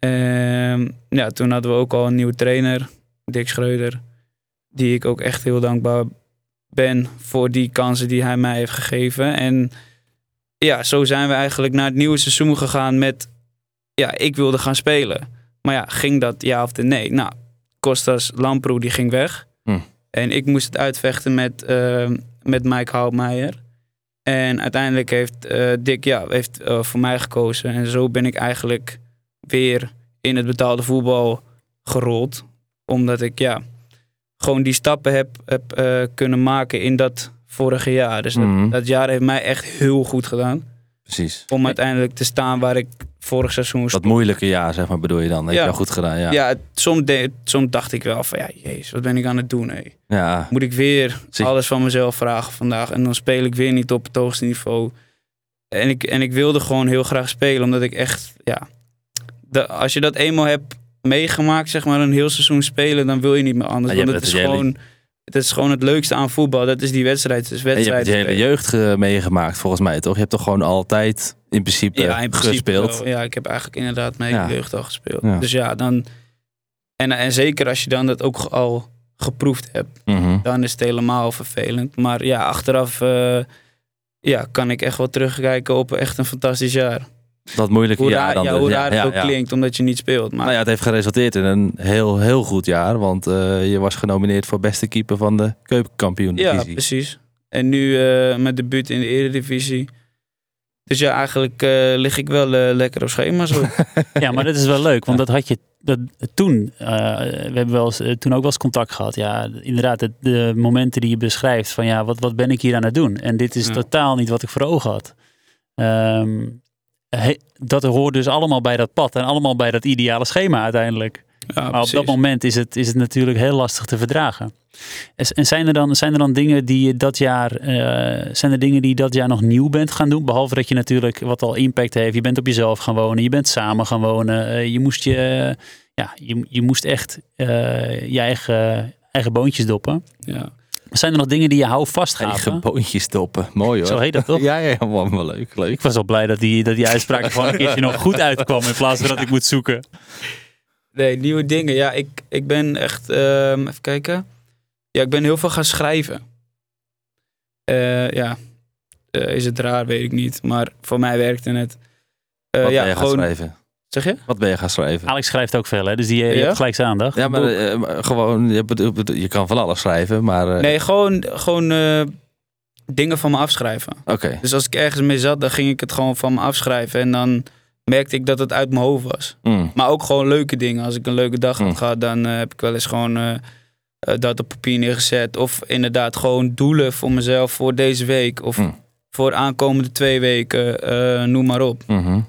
En ja, toen hadden we ook al een nieuwe trainer, Dick Schreuder. Die ik ook echt heel dankbaar ben voor die kansen die hij mij heeft gegeven. En ja, zo zijn we eigenlijk naar het nieuwe seizoen gegaan met... Ja, ik wilde gaan spelen. Maar ja, ging dat ja of de nee? Nou, Kostas Lamproe die ging weg. Hm. En ik moest het uitvechten met, eh, met Mike Houtmeijer. En uiteindelijk heeft eh, Dick ja, heeft, eh, voor mij gekozen. En zo ben ik eigenlijk weer in het betaalde voetbal gerold. Omdat ik ja, gewoon die stappen heb, heb eh, kunnen maken in dat vorige jaar. Dus dat, Mhm. dat jaar heeft mij echt heel goed gedaan. precies. Om uiteindelijk te staan waar ik vorig seizoen Dat stond. moeilijke jaar, zeg maar, bedoel je dan? Dat Ja. heb je wel goed gedaan, ja. Ja, soms, de- soms dacht ik wel van ja, jezus, wat ben ik aan het doen? Hé? Ja, Moet ik weer Zie- alles van mezelf vragen vandaag? En dan speel ik weer niet op het hoogste niveau. En ik, en ik wilde gewoon heel graag spelen, omdat ik echt, ja, de, als je dat eenmaal hebt meegemaakt, zeg maar, een heel seizoen spelen, dan wil je niet meer anders. Ja, want het is, hele- gewoon, het is gewoon het leukste aan voetbal. Dat is die wedstrijd. Is En je hebt wedstrijd. je hele jeugd ge- meegemaakt, volgens mij, toch? Je hebt toch gewoon altijd in principe, ja, in principe gespeeld? wel. Ja, ik heb eigenlijk inderdaad mijn Ja. jeugd al gespeeld. Ja. Dus ja, dan... En, en zeker als je dan dat ook al geproefd hebt, Mhm. dan is het helemaal vervelend. Maar ja, achteraf eh, ja, kan ik echt wel terugkijken op echt een fantastisch jaar. Dat moeilijke Hoe jaar raar, dan. ja, dus. hoe Ja, raar ja, het ook ja. klinkt, omdat je niet speelt. Maar Nou ja, het heeft geresulteerd in een heel, heel goed jaar. Want eh, je was genomineerd voor beste keeper van de keukenkampioen ja, divisie. precies. En nu eh mijn debuut in de Eredivisie. Dus ja, eigenlijk eh, lig ik wel lekker op schema zo. Ja, maar dat is wel leuk, want dat had je dat, toen. eh, we hebben wel eens, toen ook wel eens contact gehad. Ja, inderdaad, de, de momenten die je beschrijft van ja, wat, wat ben ik hier aan het doen? En dit is Ja. totaal niet wat ik voor ogen had. Ehm, he- dat hoort dus allemaal bij dat pad en allemaal bij dat ideale schema uiteindelijk. Ja, maar op dat moment is het, is het natuurlijk heel lastig te verdragen. En en zijn er dan, zijn er dan dingen die je dat jaar, eh, zijn er dingen die je dat jaar nog nieuw bent gaan doen? Behalve dat je natuurlijk wat al impact heeft. Je bent op jezelf gaan wonen, je bent samen gaan wonen. eh, je moest je, ja, je, je moest echt eh, je eigen, eigen boontjes doppen. Ja. Zijn er nog dingen die je hou vastgaven? Eigen boontjes stoppen. Mooi hoor. Zo heet dat toch? Ja, ja, man, wel leuk. leuk. Ik was wel blij dat die, dat die uitspraak gewoon een keertje nog goed uitkwam. In plaats van dat ik moet zoeken. Nee, nieuwe dingen. Ja, ik, ik ben echt... ehm, even kijken. Ja, ik ben heel veel gaan schrijven. Eh, ja, Eh, is het raar, weet ik niet. Maar voor mij werkte het. Eh, Wat ja, ben je gaan gewoon... schrijven? Zeg je? Wat ben je gaan schrijven? Alex schrijft ook veel, hè? Dus die, je Ja? gelijk zijn aandacht. Ja, maar eh, maar gewoon, je, je kan van alles schrijven, maar... eh, Nee, gewoon, gewoon eh, dingen van me afschrijven. Oké. Dus als ik ergens mee zat, dan ging ik het gewoon van me afschrijven. En dan merkte ik dat het uit mijn hoofd was. Mm. Maar ook gewoon leuke dingen. Als ik een leuke dag Mm. had gehad, dan eh, heb ik wel eens gewoon eh, eh, dat op papier neergezet. Of inderdaad gewoon doelen voor mezelf voor deze week. Of Mm. voor aankomende twee weken, eh, noem maar op. Mhm.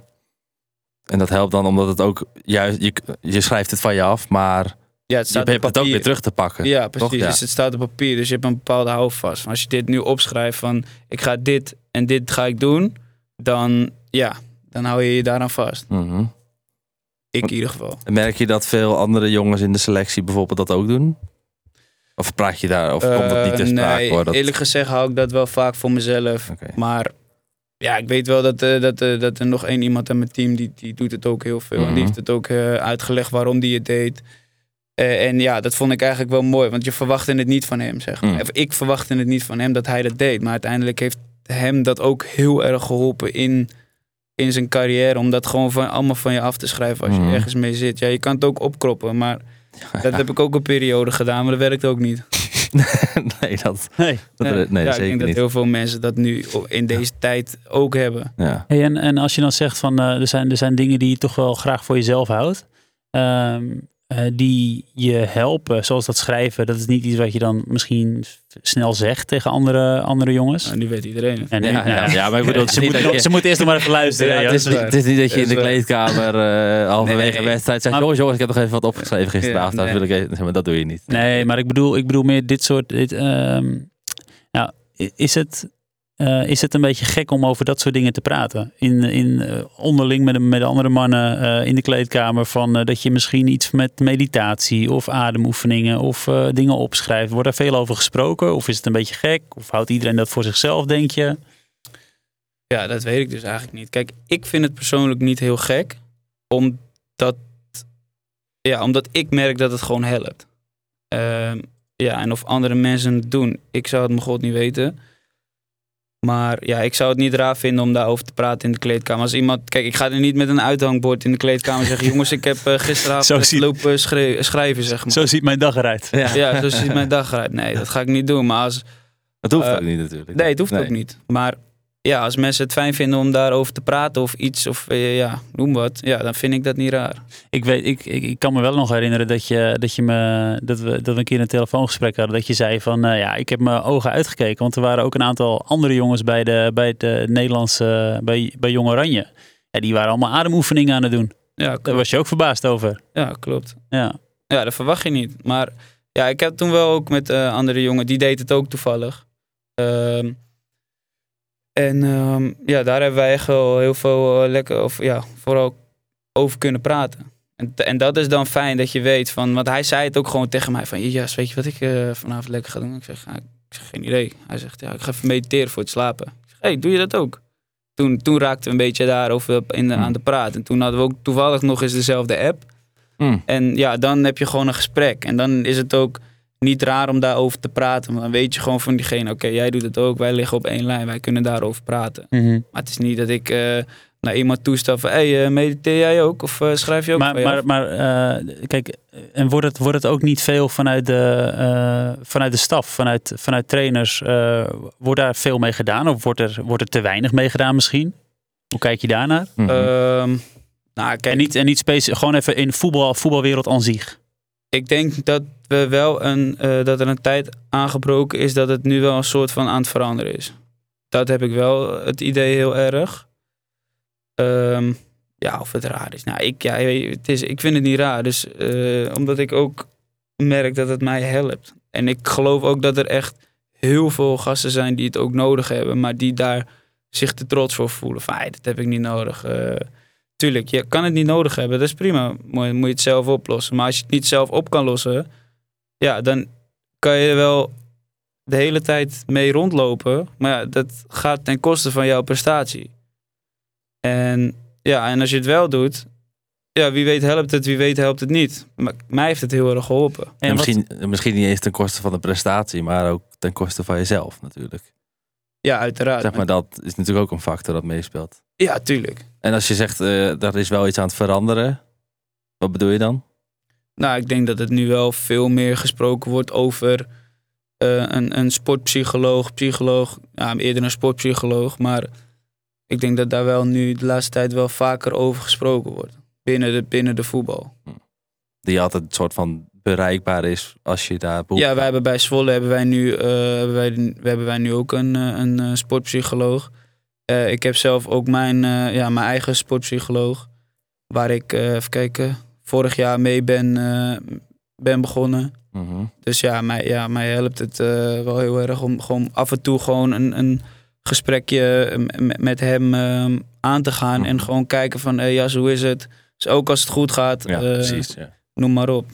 En dat helpt dan omdat het ook juist, je, je schrijft het van je af, maar Ja, het je staat hebt op het ook weer terug te pakken. Ja, precies. Ja. Dus het staat op papier. Dus je hebt een bepaalde houvast. Als je dit nu opschrijft van ik ga dit en dit ga ik doen. Dan ja, dan hou je je daaraan vast. Mhm. Ik in ieder geval. Merk je dat veel andere jongens in de selectie bijvoorbeeld dat ook doen? Of praat je daar, of komt dat niet ter Eh, sprake? nee, dat... eerlijk gezegd hou ik dat wel vaak voor mezelf. Maar ja, ik weet wel dat, eh, dat, eh, dat er nog één iemand aan mijn team die, die doet het ook heel veel. En Mhm. die heeft het ook eh, uitgelegd waarom die het deed. En ja, dat vond ik eigenlijk wel mooi. Want je verwachtte het niet van hem, zeg maar. Mm. Of ik verwachtte het niet van hem dat hij dat deed. Maar uiteindelijk heeft hem dat ook heel erg geholpen in, in zijn carrière. Om dat gewoon van, allemaal van je af te schrijven als Mhm. je ergens mee zit. Ja, je kan het ook opkroppen. Maar dat heb ik ook een periode gedaan. Maar dat werkt ook niet. nee, dat, Nee. dat Nee, nee, ja, ik zeker denk dat heel veel mensen dat nu in deze tijd ook hebben. Ja. Hey, en, en als je dan zegt van eh, er, zijn, er zijn dingen die je toch wel graag voor jezelf houdt. ehm, eh, die je helpen, zoals dat schrijven. Dat is niet iets wat je dan misschien snel zegt tegen andere, andere jongens. Nou, nu weet iedereen het. En, Ja, nou, ja, ja, maar ik bedoel, ze, moeten dat nog- je- ze moeten eerst nog maar even luisteren. Ja, het, is, het niet dat je in de kleedkamer eh halverwege Nee. wedstrijd zegt... Jongens, jongens, ik heb nog even wat opgeschreven gisteravond. Ja, daar wil ik even, zeg maar, dat doe je niet. Nee, maar ik bedoel, ik bedoel meer dit soort. Dit, ehm, nou, is het, eh, is het een beetje gek om over dat soort dingen te praten? In, in, eh, onderling met, met de andere mannen eh, in de kleedkamer. Van, dat je misschien iets met meditatie of ademoefeningen of dingen opschrijft. Wordt er veel over gesproken? Of is het een beetje gek? Of houdt iedereen dat voor zichzelf, denk je? Ja, dat weet ik dus eigenlijk niet. Kijk, ik vind het persoonlijk niet heel gek. Omdat, ja, omdat ik merk dat het gewoon helpt. Ehm, ja, en of andere mensen het doen, ik zou het mijn god niet weten. Maar ja, ik zou het niet raar vinden om daarover te praten in de kleedkamer. Als iemand, kijk, ik ga er niet met een uithangbord in de kleedkamer zeggen: jongens, ik heb eh, Zo gisteravond ziet- lopen schrijven, zeg maar. Zo ziet mijn dag eruit. Ja. Ja, zo ziet mijn dag eruit. Nee, dat ga ik niet doen. Maar als, Dat hoeft Eh, ook niet natuurlijk. Nee, het hoeft Nee. ook niet. Maar ja, als mensen het fijn vinden om daarover te praten of iets, of eh, ja, noem wat, ja, dan vind ik dat niet raar. Ik, weet, ik, ik, ik kan me wel nog herinneren dat, je, dat, je me, dat, we, dat we een keer een telefoongesprek hadden. Dat je zei van eh, ja, ik heb mijn ogen uitgekeken. Want er waren ook een aantal andere jongens bij, de, bij het eh, Nederlandse, bij, bij Jong Oranje. Ja, die waren allemaal ademoefeningen aan het doen. Ja, Daar was je ook verbaasd over. Ja, klopt. Ja. Ja, dat verwacht je niet. Maar ja, ik heb toen wel ook met eh, andere jongen, die deed het ook toevallig. Ehm, en ehm, ja, daar hebben wij echt wel heel veel eh, lekker, of ja, vooral over kunnen praten. En, en dat is dan fijn dat je weet van, want hij zei het ook gewoon tegen mij van, ja, weet je wat ik eh, vanavond lekker ga doen? Ik zeg, ja, ik zeg, geen idee. Hij zegt, ja, ik ga even mediteren voor het slapen. Ik zeg, hey, doe je dat ook? Toen, toen raakten we een beetje daarover in de, Hmm. aan de praat. En toen hadden we ook toevallig nog eens dezelfde app. Mm. En ja, dan heb je gewoon een gesprek. En dan is het ook niet raar om daarover te praten. Want dan weet je gewoon van diegene, oké, jij doet het ook. Wij liggen op één lijn, wij kunnen daarover praten. Mhm. Maar het is niet dat ik eh, naar iemand toestel van... hé, hey, eh, mediteer jij ook? Of eh, schrijf je ook Maar, maar, maar eh, kijk, en wordt het, wordt het ook niet veel vanuit de, eh, vanuit de staf, vanuit, vanuit trainers? eh, wordt daar veel mee gedaan? Of wordt er, wordt er te weinig mee gedaan misschien? Hoe kijk je daarnaar? Mhm. Ehm, nou, kijk, En niet, en niet specifiek, gewoon even in voetbal, voetbalwereld aan zich. ik denk dat, we wel een, eh, dat er een tijd aangebroken is... dat het nu wel een soort van aan het veranderen is. Dat heb ik wel het idee heel erg. Ehm, ja, of het raar is. Nou, ik, ja, het is, ik vind het niet raar. Dus, eh, omdat ik ook merk dat het mij helpt. En ik geloof ook dat er echt heel veel gasten zijn die het ook nodig hebben, maar die daar zich te trots voor voelen. Van, "Ai, dat heb ik niet nodig. Eh, tuurlijk, je kan het niet nodig hebben, dat is prima. Moet, moet je het zelf oplossen. Maar als je het niet zelf op kan lossen, ja, dan kan je er wel de hele tijd mee rondlopen. Maar ja, dat gaat ten koste van jouw prestatie. En ja, en als je het wel doet, ja, wie weet helpt het, wie weet helpt het niet. Maar mij heeft het heel erg geholpen. En En wat- misschien, misschien niet eens ten koste van de prestatie, maar ook ten koste van jezelf natuurlijk. Ja, uiteraard. Zeg maar, dat is natuurlijk ook een factor dat meespeelt. Ja, tuurlijk. En als je zegt, eh daar is wel iets aan het veranderen, wat bedoel je dan? Nou, ik denk dat het nu wel veel meer gesproken wordt over eh, een, een sportpsycholoog, psycholoog, ja, eerder een sportpsycholoog. Maar ik denk dat daar wel nu de laatste tijd wel vaker over gesproken wordt. Binnen de, binnen de voetbal. Die altijd een soort van bereikbaar is als je daar behoefte Ja, wij hebben bij Zwolle hebben wij nu, eh, hebben wij, we hebben wij nu ook een, eh, een sportpsycholoog. Ik heb zelf ook mijn, ja, mijn eigen sportpsycholoog. Waar ik, even kijken, vorig jaar mee ben, eh, ben begonnen. Mhm. Dus ja, mij, ja, mij helpt het eh, wel heel erg om gewoon af en toe gewoon een, een gesprekje m- met hem eh, aan te gaan. En Mhm. gewoon kijken van, hey, Jas, hoe is het? Dus ook als het goed gaat, Ja, eh, precies. Ja. noem maar op.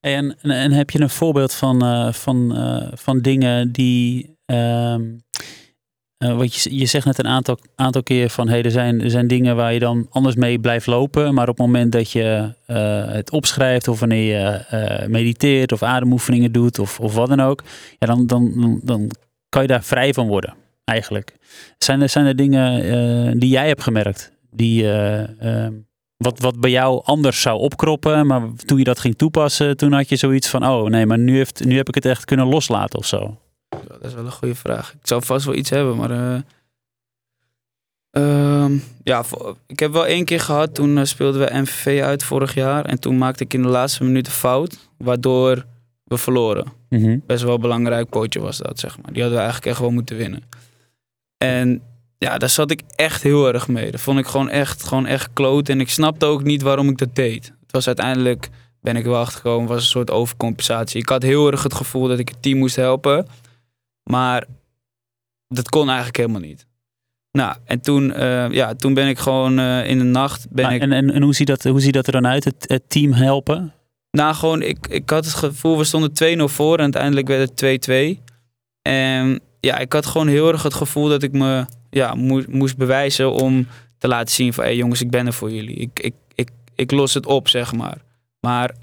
En, en, en heb je een voorbeeld van, eh, van, eh, van dingen die. ehm wat je, je zegt net een aantal, aantal keer van hey, er, zijn, er zijn dingen waar je dan anders mee blijft lopen. Maar op het moment dat je eh, het opschrijft of wanneer je eh, mediteert of ademoefeningen doet of, of wat dan ook. Ja, dan, dan, dan, kan je daar vrij van worden, eigenlijk. Zijn er, zijn er dingen die jij hebt gemerkt? Die, eh, ehm, wat, wat bij jou anders zou opkroppen, maar toen je dat ging toepassen, toen had je zoiets van, oh nee, maar nu, heeft, nu heb ik het echt kunnen loslaten of zo. Dat is wel een goede vraag. Ik zou vast wel iets hebben, maar. eh, ehm, ja, ik heb wel één keer gehad. Toen eh, speelden we MVV uit vorig jaar. En toen maakte ik in de laatste minuut een fout. Waardoor we verloren. Best wel een belangrijk potje was dat, zeg maar. Die hadden we eigenlijk echt wel moeten winnen. En ja, daar zat ik echt heel erg mee. Dat vond ik gewoon echt, gewoon echt kloot. En ik snapte ook niet waarom ik dat deed. Het was uiteindelijk, ben ik wel achtergekomen, was een soort overcompensatie. Ik had heel erg het gevoel dat ik het team moest helpen. Maar dat kon eigenlijk helemaal niet. Nou, en toen, eh, ja, toen ben ik gewoon eh, in de nacht... Ben ik, en en, en hoe, ziet dat, hoe ziet dat er dan uit, het, het team helpen? nou, gewoon, ik, ik had het gevoel, we stonden 2-0 voor en uiteindelijk werd het 2-2. En ja, ik had gewoon heel erg het gevoel dat ik me ja, moe- moest bewijzen om te laten zien van, hé jongens, ik ben er voor jullie. Ik, ik, ik, ik los het op, zeg maar. Maar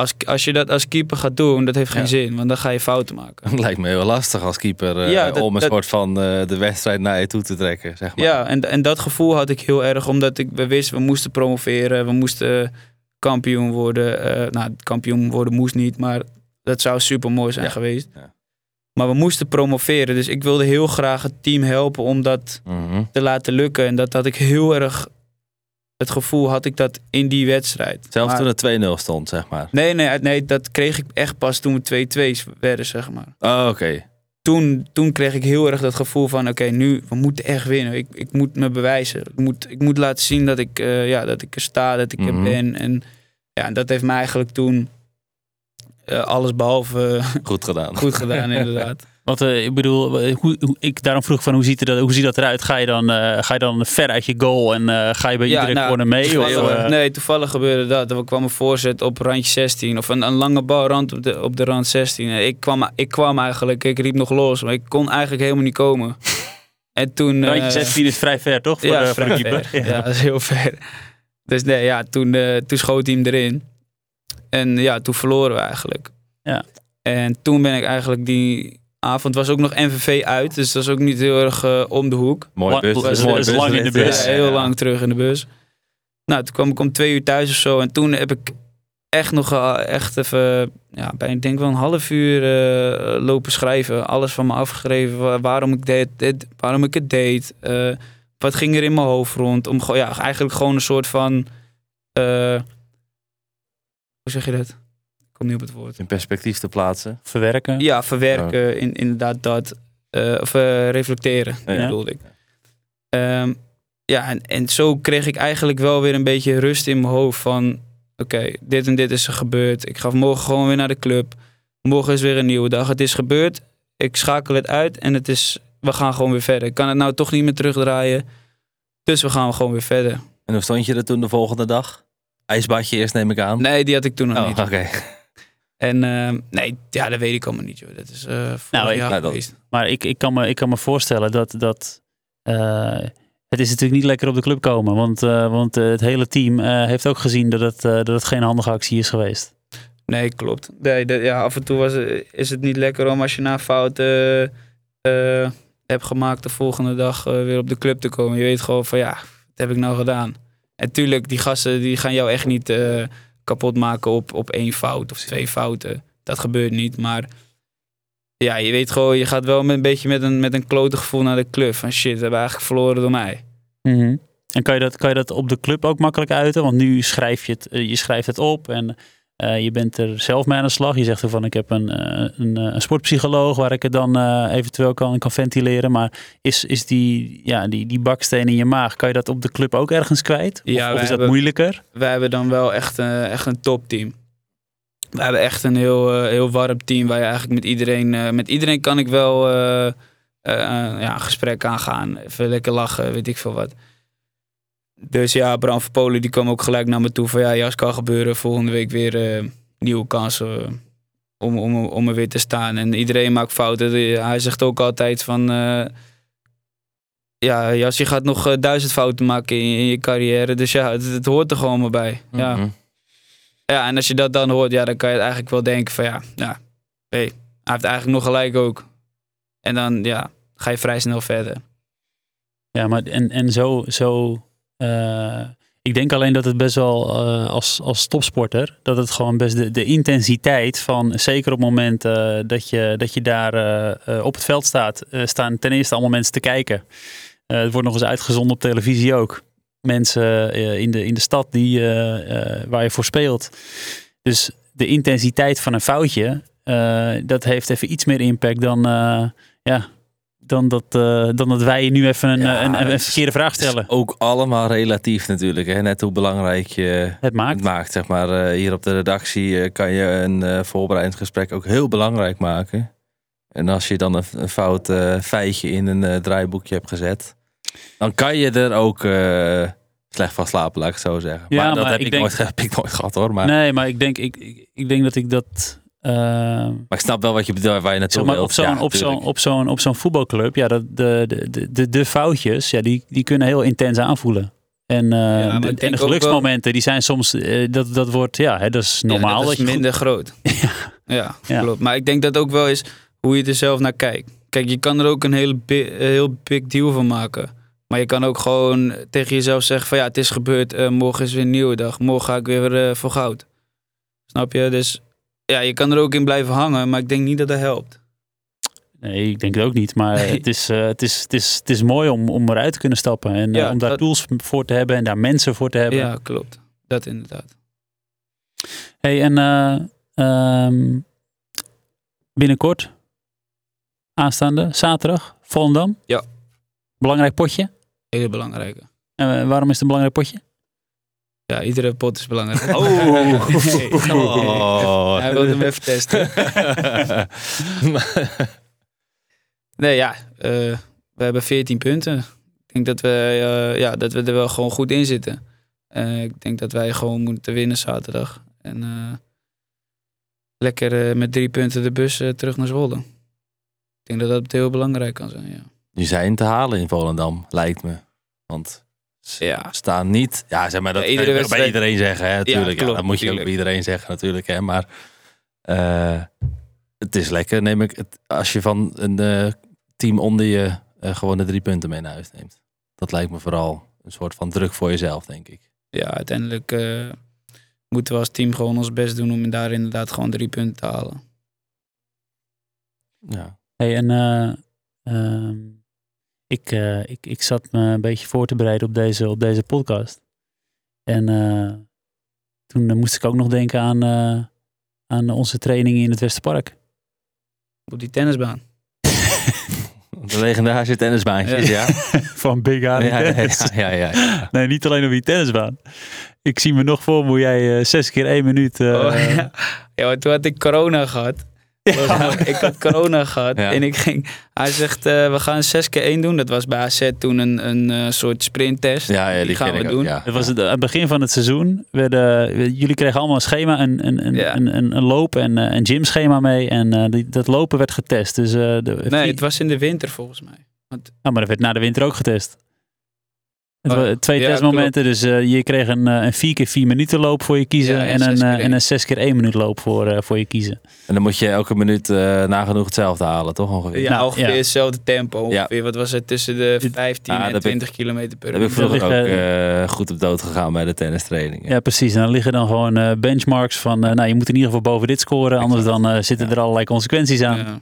als, als je dat als keeper gaat doen, dat heeft geen Ja. zin, want dan ga je fouten maken. Het lijkt me heel lastig als keeper eh, Ja, dat- om een dat- soort van eh, de wedstrijd naar je toe te trekken. Zeg maar. Ja, en, en dat gevoel had ik heel erg, omdat ik, we wisten, we moesten promoveren, we moesten kampioen worden. Eh, nou, kampioen worden moest niet, maar dat zou super mooi zijn Ja, geweest. ja. Maar we moesten promoveren, dus ik wilde heel graag het team helpen om dat Mhm. te laten lukken. En dat had ik heel erg, het gevoel had ik dat in die wedstrijd. Zelfs Maar- toen het 2-0 stond, zeg maar. Nee, nee, nee, dat kreeg ik echt pas toen we 2-2 werden, zeg maar. Oh, oké. Toen, toen kreeg ik heel erg dat gevoel van, oké, nu, we moeten echt winnen. Ik, ik moet me bewijzen. Ik moet, ik moet laten zien dat ik, eh, ja, dat ik er sta, dat ik Mhm. er ben. En ja, dat heeft mij eigenlijk toen eh, alles behalve eh, Goed gedaan. goed gedaan, inderdaad. Want eh, ik bedoel, eh, hoe, hoe- ik daarom vroeg van hoe ziet, er dat, hoe ziet dat eruit? Ga je dan, eh, ga je dan ver uit je goal en ga je bij Ja, iedere nou, corner mee? Of, Toevallig- nee, toevallig gebeurde dat. Er kwam een voorzet op randje 16. Of een, een lange bal rand op, de, op de rand 16. En Ik kwam, ik kwam eigenlijk, ik riep nog los. Maar ik kon eigenlijk helemaal niet komen. En toen... Randje eh, 16 is vrij ver, toch? Voor, ja, de, voor de vrij keeper. ver. Ja. dat is heel ver. Dus nee, ja, toen, toen schoot hij hem erin. En ja, toen verloren we eigenlijk. Ja. En toen ben ik eigenlijk die avond, was ook nog NVV uit. Dus dat was ook niet heel erg eh, om de hoek. Mooi bus. dat is- mooi dat is lang in de bus. Ja, heel ja. lang terug in de bus. Nou, toen kwam ik om twee uur thuis of zo. En toen heb ik echt nog eh, echt even, ja, bij ik denk wel een half uur eh, lopen schrijven. Alles van me afgeschreven. wa- Waarom ik, deed, dit, waarom ik het deed. wat ging er in mijn hoofd rond. Om ja, eigenlijk gewoon een soort van... hoe zeg je dat? Ik kom niet op het woord. In perspectief te plaatsen. Verwerken. Ja, verwerken, in, inderdaad dat. Eh, of eh, reflecteren, Ja. bedoelde ik. Ehm, ja, en, en zo kreeg ik eigenlijk wel weer een beetje rust in mijn hoofd van... Oké, dit en dit is er gebeurd. Ik ga morgen gewoon weer naar de club. Morgen is weer een nieuwe dag. Het is gebeurd. Ik schakel het uit en het is, we gaan gewoon weer verder. Ik kan het nou toch niet meer terugdraaien. Dus we gaan gewoon weer verder. En hoe stond je er toen de volgende dag? IJsbadje eerst neem ik aan. Nee, die had ik toen nog oh, niet. oké. En ehm, nee, ja, dat weet ik allemaal niet. Joh. Dat is eh vorig Nou, ik- nou, dat-. Maar ik, ik, kan me, ik kan me voorstellen dat. dat eh, het is natuurlijk niet lekker op de club komen. Want, eh, want het hele team eh, heeft ook gezien dat het, eh, dat het geen handige actie is geweest. Nee, klopt. Nee, dat- ja, af en toe was, is het niet lekker om als je na een fout eh, eh, hebt gemaakt de volgende dag weer op de club te komen. Je weet gewoon van ja, wat heb ik nou gedaan? En tuurlijk, die gasten die gaan jou echt niet eh, kapot maken op, op één fout of twee fouten. Dat gebeurt niet, maar ja, je weet gewoon, je gaat wel met een beetje met een, met een klote gevoel naar de club. Van shit, we hebben eigenlijk verloren door mij. Mhm. En kan je, dat, kan je dat op de club ook makkelijk uiten? Want nu schrijf je het, eh, je schrijft het op en eh, je bent er zelf mee aan de slag. Je zegt ervan, ik heb een, eh, een, eh, een sportpsycholoog waar ik het dan eventueel kan, kan ventileren. Maar is, is die, ja, die, die baksteen in je maag, kan je dat op de club ook ergens kwijt? Of, Ja, of is dat hebben- moeilijker? wij hebben dan wel echt, eh, echt een topteam. We hebben echt een heel, heel warm team waar je eigenlijk met iedereen... eh, met iedereen kan ik wel ja, een gesprek aangaan. Even lekker lachen, weet ik veel wat. Dus ja, Bram van Polen die kwam ook gelijk naar me toe van... Ja, Jas, kan gebeuren. Volgende week weer eh, nieuwe kansen eh, om, om, om er weer te staan. En iedereen maakt fouten. Hij zegt ook altijd van... eh, ja, Jas, je gaat nog duizend fouten maken in, in je carrière. Dus ja, het, het hoort er gewoon maar bij. Ja. Mhm. ja, en als je dat dan hoort, ja, dan kan je eigenlijk wel denken van ja, ja hey, hij heeft eigenlijk nog gelijk ook. En dan ja, ga je vrij snel verder. Ja, maar en, en zo, zo eh, ik denk alleen dat het best wel eh, als, als topsporter, dat het gewoon best de, de intensiteit van, zeker op het moment eh, dat, je, dat je daar op het veld staat, staan ten eerste allemaal mensen te kijken. Het wordt nog eens uitgezonden op televisie ook. Mensen in, de, in de stad die, waar je voor speelt. Dus de intensiteit van een foutje, dat heeft even iets meer impact dan, ja, dan, dat, eh, dan dat wij nu even een, Ja, een, een, verkeerde vraag stellen. ook allemaal relatief natuurlijk. Hè? Net hoe belangrijk je Het het maakt. maakt. Zeg maar. Eh, hier op de redactie eh, kan je een eh, voorbereidend gesprek ook heel belangrijk maken. En als je dan een, een fout eh, feitje in een eh, draaiboekje hebt gezet, dan kan je er ook eh, slecht van slapen, laat ik het zo zeggen. Ja, maar dat maar heb, ik ik denk- nooit, heb ik nooit gehad hoor. Maar, Nee, maar ik denk, ik, ik, ik denk dat ik dat. Eh, maar ik snap wel wat je bedoelt, waar je naartoe zeg maar, wilt. op zo'n Ja, op zo'n op zo'n op zo'n voetbalclub, ja, dat, de, de, de, de, foutjes, ja, die, die kunnen heel intens aanvoelen. En, eh, de, en de geluksmomenten, die zijn soms, eh, dat, dat wordt, ja, hè, dat is normaal. Ja, dat is je goed- minder groot. Ja, Ja. klopt. Maar ik denk dat ook wel is hoe je er zelf naar kijkt. Kijk, je kan er ook een hele bi- een heel big deal van maken. Maar je kan ook gewoon tegen jezelf zeggen van ja, het is gebeurd. eh, morgen is weer een nieuwe dag. Morgen ga ik weer eh, voor goud. Snap je? Dus ja, je kan er ook in blijven hangen. Maar ik denk niet dat dat helpt. Nee, ik denk het ook niet. Maar Nee. het, is, eh, het, is, het, is, het is mooi om, om eruit te kunnen stappen. En eh, om daar dat- tools voor te hebben en daar mensen voor te hebben. Ja, klopt. Dat inderdaad. Hey, en eh, ehm, binnenkort, aanstaande zaterdag, Volendam. Ja. Belangrijk potje. Hele belangrijke. En waarom is het een belangrijk potje? Ja, iedere pot is belangrijk. Oh. Nee. Oh. Hij wilde hem even testen. Nee, ja. eh, we hebben 14 punten. Ik denk dat we, eh, ja, dat we er wel gewoon goed in zitten. Eh, ik denk dat wij gewoon moeten winnen zaterdag. En eh, lekker eh, met drie punten de bus terug naar Zwolle. Ik denk dat dat heel belangrijk kan zijn, ja. Die zijn te halen in Volendam, lijkt me. Want Ja. staan niet. Ja, zeg maar dat Ja, iedere kan je bij iedereen zeggen, hè? Natuurlijk. Ja, klopt, dat moet je ook bij iedereen zeggen, natuurlijk. Hè? Maar eh, het is lekker, neem ik het. Als je van een eh, team onder je eh, gewoon de drie punten mee naar huis neemt. Dat lijkt me vooral een soort van druk voor jezelf, denk ik. Ja, uiteindelijk eh, moeten we als team gewoon ons best doen om daar inderdaad gewoon drie punten te halen. Ja. Hey, en eh, ehm, ik, eh, ik, ik zat me een beetje voor te bereiden op deze, op deze podcast. En eh, toen eh, moest ik ook nog denken aan, eh, aan onze training in het Westerpark. Op die tennisbaan. De legendarische tennisbaantjes, ja. Van Big Ja, Aan. ja, ja, ja, ja, ja. Nee, niet alleen op die tennisbaan. Ik zie me nog voor hoe jij eh, zes keer één minuut... eh, Oh, ja. ja, toen had ik corona gehad. Ik had corona gehad Ja. en ik ging... Hij zegt, eh, we gaan 6 keer 1 doen. Dat was bij AZ toen een, een eh, soort sprinttest. Ja, ja die, gaan we ook, doen. Ja. Het was het, aan het begin van het seizoen. Werden, jullie kregen allemaal een schema, een, een, een, Ja. een, een, een loop- en eh, een gymschema mee. En eh, die, dat lopen werd getest. Dus, eh, de, Nee, het was in de winter volgens mij. Nou, maar dat werd na de winter ook getest. Het Oh, twee ja, testmomenten, dus eh, je kreeg een, eh, een 4 keer 4 minuten loop voor je kiezen Ja, en en, een, zes keer eh, één. en een 6 keer 1 minuut loop voor, eh, voor je kiezen. En dan moet je elke minuut eh, nagenoeg hetzelfde halen, toch ongeveer? Ja, Nou, ongeveer ja. hetzelfde tempo. Ongeveer, wat was het, tussen de 15 Ah, en heb ik- 20 kilometer per Daar heb ik uur. vroeger ook eh, goed op dood gegaan bij de tennistraining. Ja, precies. En dan liggen dan gewoon eh, benchmarks van, eh, nou je moet in ieder geval boven dit scoren, anders dan eh, zitten Ja. er allerlei consequenties aan.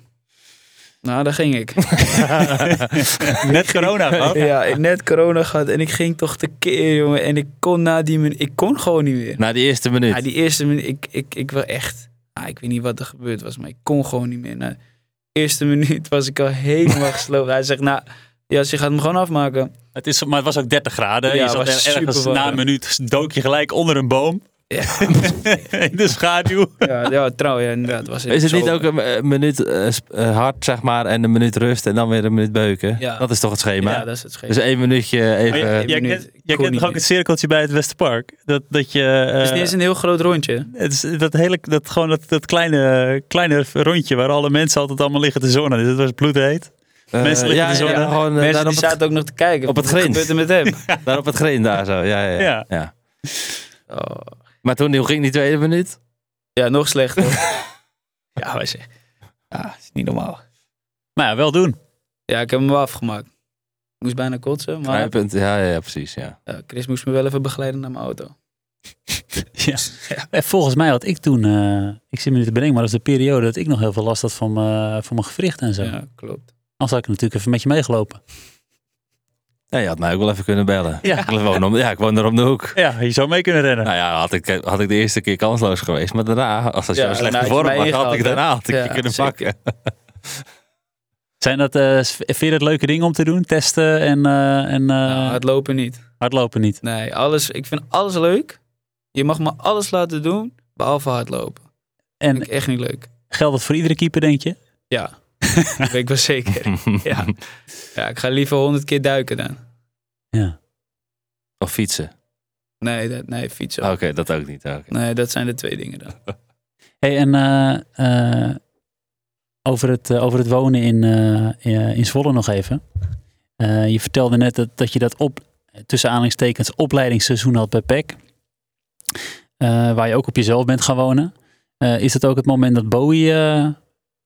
Nou, daar ging ik. Net corona gehad. ja, net corona gehad en ik ging toch tekeer, jongen. En ik kon na die minuut, ik kon gewoon niet meer. Na die eerste minuut. Ja, die eerste minuut, ik, ik, ik wil echt, ah, ik weet niet wat er gebeurd was, maar ik kon gewoon niet meer. Na de eerste minuut was ik al helemaal gesloopt. Hij zegt, nou, ja, ze gaat hem gewoon afmaken. Het is, maar het was ook 30 graden. Ja, je zat er ergens na een minuut dook je gelijk onder een boom. Ja, in de schaduw. ja, ja trouw, ja, inderdaad. Was Is het niet ook een eh, minuut eh, eh, hard, zeg maar, en een minuut rust en dan weer een minuut beuken? Ja. Dat is toch het schema? Ja, dat is het schema. Dus één minuutje even... Maar jij- minuut. kent, toch ook het cirkeltje bij het Westerpark? Dat, dat je... eh, het is niet eens een heel groot rondje. het is dat hele, dat, gewoon dat, dat kleine, kleine rondje waar alle mensen altijd allemaal liggen te zonnen. Dus het was bloedheet. eh, mensen liggen ja, zo ja, gewoon eh, Mensen daar, die zaten ook nog te kijken. op het Wat grind. gebeurt er met hem? daar op het green daar zo. Ja, ja, ja. Ja. ja. Oh. Maar toen hoe ging die tweede minuut? Ja, nog slechter. ja, wij zeggen. Ja, is niet normaal. Maar ja, wel doen. Ja, ik heb hem wel afgemaakt. Ik moest bijna kotsen, maar. Ja, ja, ja, precies. Ja. ja, Chris moest me wel even begeleiden naar mijn auto. Ja. Eh, Volgens mij had ik toen, eh, ik zit me nu te bedenken, maar dat is de periode dat ik nog heel veel last had van, mijn- van mijn gewricht en zo. Ja, klopt. Anders had ik natuurlijk even met je meegelopen. Ja, je had mij ook wel even kunnen bellen. Ja. Ik woon, om, ja, ik woon er om de hoek. Ja, je zou mee kunnen rennen. Nou ja, had ik, had ik de eerste keer kansloos geweest. Maar daarna, als dat Ja, zo slecht daarna had je vorm had ingehaald, ik daarna had ik Ja, je kunnen zeker. pakken. Zijn dat, eh, v- vind je dat leuke dingen om te doen? Testen en, eh, en eh, nou, het lopen niet. hardlopen niet? Nee, alles, ik vind alles leuk. Je mag me alles laten doen, behalve hardlopen. En Vind ik echt niet leuk. geldt dat voor iedere keeper, denk je? Ja, dat weet ik wel zeker. Ja. ja, ik ga liever honderd keer duiken dan. Ja. Of fietsen. Nee, dat, nee fietsen. Oké, dat ook niet. Oké. Nee, dat zijn de twee dingen dan. Hey, en eh, eh, over, het, eh, over het wonen in, eh, in- Zwolle nog even. Eh, je vertelde net dat, dat je dat op, tussen aanhalingstekens, opleidingsseizoen had bij PEC. Eh, waar je ook op jezelf bent gaan wonen. Eh, is dat ook het moment dat Bowie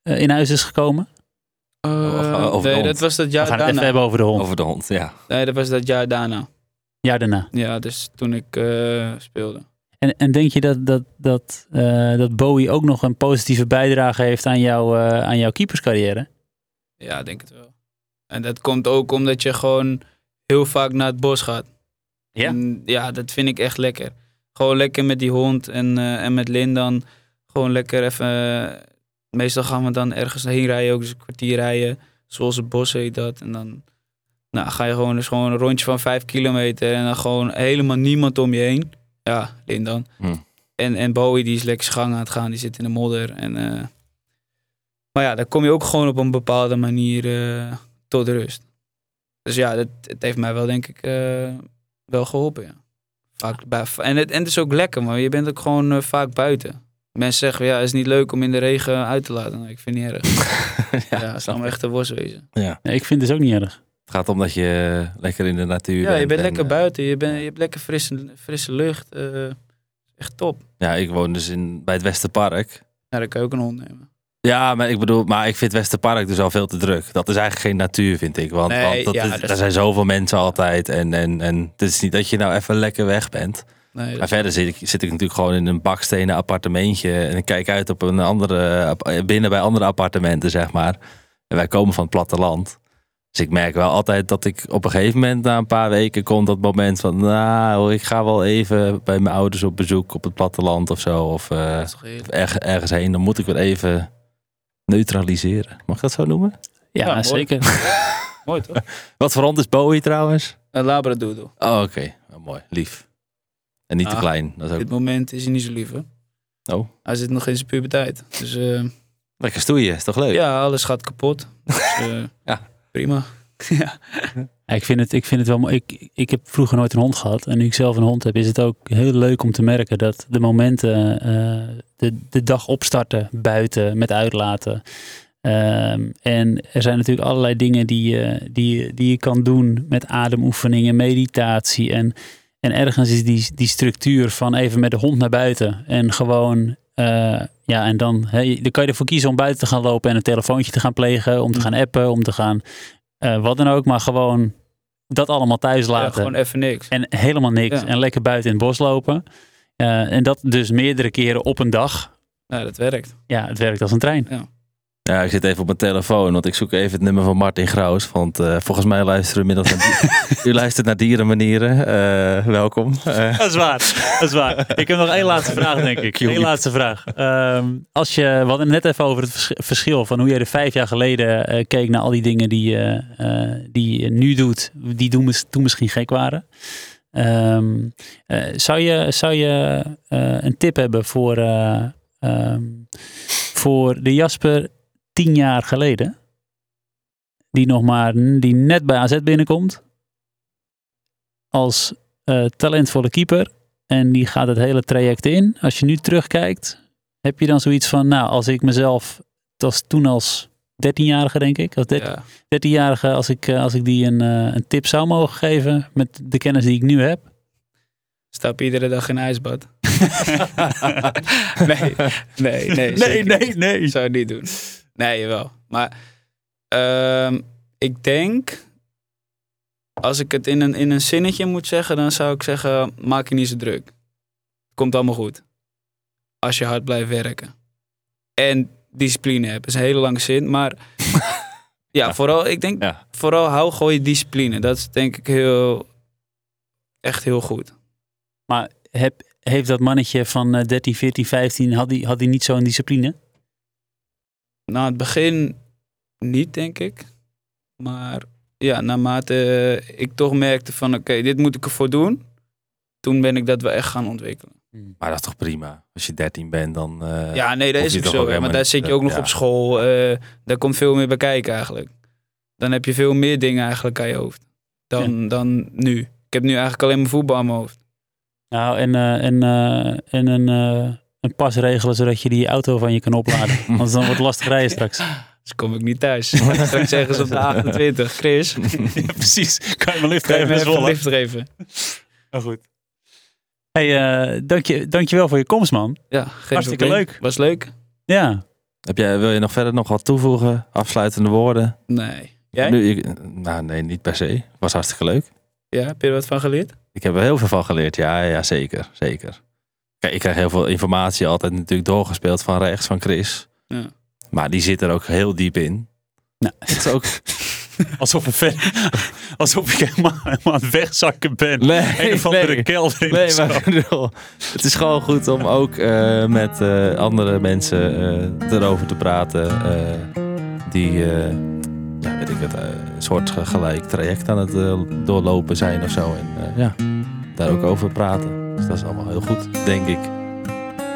in huis is gekomen? Over- over de nee, hond. dat was dat We jaar gaan het even daarna. hebben over de hond. Over de hond, ja. Nee, dat was dat jaar daarna. Ja, daarna. Ja, dus toen ik eh, speelde. En, en denk je dat, dat, dat, eh, dat Bowie ook nog een positieve bijdrage heeft aan, jou, eh, aan jouw keeperscarrière? Ja, ik denk het wel. En dat komt ook omdat je gewoon heel vaak naar het bos gaat. Ja? En ja, dat vind ik echt lekker. Gewoon lekker met die hond en, eh, en met Lin dan. Gewoon lekker even... meestal gaan we dan ergens heen rijden, ook eens een kwartier rijden. Zoals het bos heet dat. En dan nou, ga je gewoon, dus gewoon een rondje van vijf kilometer. En dan gewoon helemaal niemand om je heen. Ja, Lin dan. Hm. En, en Bowie die is lekker gang aan het gaan. Die zit in de modder. En, eh, maar ja, dan kom je ook gewoon op een bepaalde manier eh, tot rust. Dus ja, dat, het heeft mij wel denk ik eh, wel geholpen. Ja. Vaak bij, en, het, en het is ook lekker, maar je bent ook gewoon vaak buiten. Mensen zeggen, ja, het is niet leuk om in de regen uit te laten. Nou, ik vind het niet erg. ja, het zal me echt een worst wezen. ja. Nee, ik vind het dus ook niet erg. Het gaat om dat je lekker in de natuur Ja, bent. je bent en, lekker eh, buiten. Je, bent, je hebt lekker frisse, frisse lucht. eh, echt top. Ja, ik woon dus in, bij het Westerpark. Ja, dan kan je ook een hond nemen. Ja, maar ik bedoel, maar ik vind Westerpark dus al veel te druk. Dat is eigenlijk geen natuur, vind ik. Want, Nee, want dat ja, is- dat is- er zijn zoveel mensen altijd. En, en, en het is niet dat je nou even lekker weg bent. Nee, dat Maar verder zit ik, zit ik natuurlijk gewoon in een bakstenen appartementje. En ik kijk uit op een andere, binnen bij andere appartementen, zeg maar. En wij komen van het platteland. Dus ik merk wel altijd dat ik op een gegeven moment, na een paar weken, komt dat moment van, nou, ik ga wel even bij mijn ouders op bezoek op het platteland of zo. Of eh, erg, ergens heen. Dan moet ik weer even neutraliseren. Mag ik dat zo noemen? Ja, zeker. Mooi toch? Wat voor hond is Bowie trouwens? Een labradoodle. Oh, oké. Oh, mooi. Lief. En niet te Ah, klein. Dat is Op ook... dit moment is hij niet zo lief, hè? Oh. Hij zit nog in zijn puberteit. Dus eh, Lekker stoeien, is toch leuk? Ja, alles gaat kapot. Dus, eh, Ja. Prima. ja. Ja, ik, vind het, ik vind het wel mooi. Ik, ik heb vroeger nooit een hond gehad. En nu ik zelf een hond heb, is het ook heel leuk om te merken dat de momenten, eh, de, de dag opstarten buiten met uitlaten. Ehm, en er zijn natuurlijk allerlei dingen die, je die, die je kan doen met ademoefeningen, meditatie. En, en ergens is die, die structuur van even met de hond naar buiten. En gewoon, eh, ja, en dan, hè, dan kan je ervoor kiezen om buiten te gaan lopen en een telefoontje te gaan plegen, om te gaan appen, om te gaan eh, wat dan ook. Maar gewoon dat allemaal thuis ja, laten. gewoon even niks. En helemaal niks. Ja. En lekker buiten in het bos lopen. Eh, en dat dus meerdere keren op een dag. Ja, dat werkt. Ja, het werkt als een trein. Ja, ik zit even op mijn telefoon, want ik zoek even het nummer van Martin Graus. Want eh, volgens mij luisteren we inmiddels naar... die- U luistert naar Dierenmanieren. Eh, welkom. Eh, Dat is waar. Dat is waar. Ik heb nog één laatste vraag, denk ik. Eén laatste vraag. Ehm, als je, we hadden het net even over het vers- verschil van hoe jij er vijf jaar geleden eh, keek naar al die dingen die, je, eh, die je nu doet, die toen, mis- toen misschien gek waren. Ehm, eh, zou je, zou je eh, een tip hebben voor, eh, ehm, voor de Jasper tien jaar geleden? Die nog maar, die net bij AZ binnenkomt. Als eh, talentvolle keeper. En die gaat het hele traject in. Als je nu terugkijkt, heb je dan zoiets van, nou, als ik mezelf, dat was toen als 13-jarige denk ik, als 13 Ja. 13-jarige, als ik, eh, als ik die een, eh, een tip zou mogen geven met de kennis die ik nu heb. Stap iedere dag in ijsbad. nee, nee, nee. niet. nee. Ik zou het niet doen. Nee, jawel. Maar ehm, ik denk, als ik het in een, in een zinnetje moet zeggen, dan zou ik zeggen, maak je niet zo druk. Komt allemaal goed. Als je hard blijft werken. En discipline hebt. Dat is een hele lange zin, maar ja, vooral, ik denk, Ja. vooral hou gewoon je discipline. Dat is denk ik heel, echt heel goed. Maar heb, heeft dat mannetje van eh, 13, 14, 15, had die, had die niet zo'n discipline? Nou, het begin niet, denk ik. Maar ja, naarmate eh, ik toch merkte van oké, dit moet ik ervoor doen. Toen ben ik dat wel echt gaan ontwikkelen. Maar dat is toch prima? Als je 13 bent, dan... eh, ja, nee, dat is ook toch zo. ook helemaal maar daar zit je eh, ook nog ja. op school. eh, daar komt veel meer bij kijken eigenlijk. Dan heb je veel meer dingen eigenlijk aan je hoofd. Dan, dan nu. Ik heb nu eigenlijk alleen maar voetbal aan mijn hoofd. Nou, en, eh, en, eh, en een, eh, een pas regelen zodat je die auto van je kan opladen. Want dan wordt het lastig rijden straks. Dus kom ik niet thuis. Straks zeggen ze op de 28. Chris, ja, precies. Kan je me lift kan je geven? een Zwolle? lift geven? Nou goed. Hey, eh, dank je, dankjewel voor je komst, man. Ja, geen Hartstikke leuk. Was leuk? Ja. Heb jij, wil je nog verder nog wat toevoegen? Afsluitende woorden? Nee. Jij? Nu, ik- nou, nee, niet per se. Was hartstikke leuk. Ja, heb je er wat van geleerd? Ik heb er heel veel van geleerd. Ja, ja zeker. zeker. Kijk, ik krijg heel veel informatie altijd natuurlijk doorgespeeld van rechts, van Chris. Ja. Maar die zit er ook heel diep in. Nou, Het is ook... alsof, ik ver- alsof ik helemaal, helemaal aan het wegzakken ben. Nee, een of andere nee. kelder Nee, maar het is gewoon goed om ook eh, met eh, andere mensen eh, erover te praten. die, ja, weet ik het, een soort gelijk traject aan het doorlopen zijn of zo. En ja, daar ook over praten. Dus dat is allemaal heel goed, denk ik.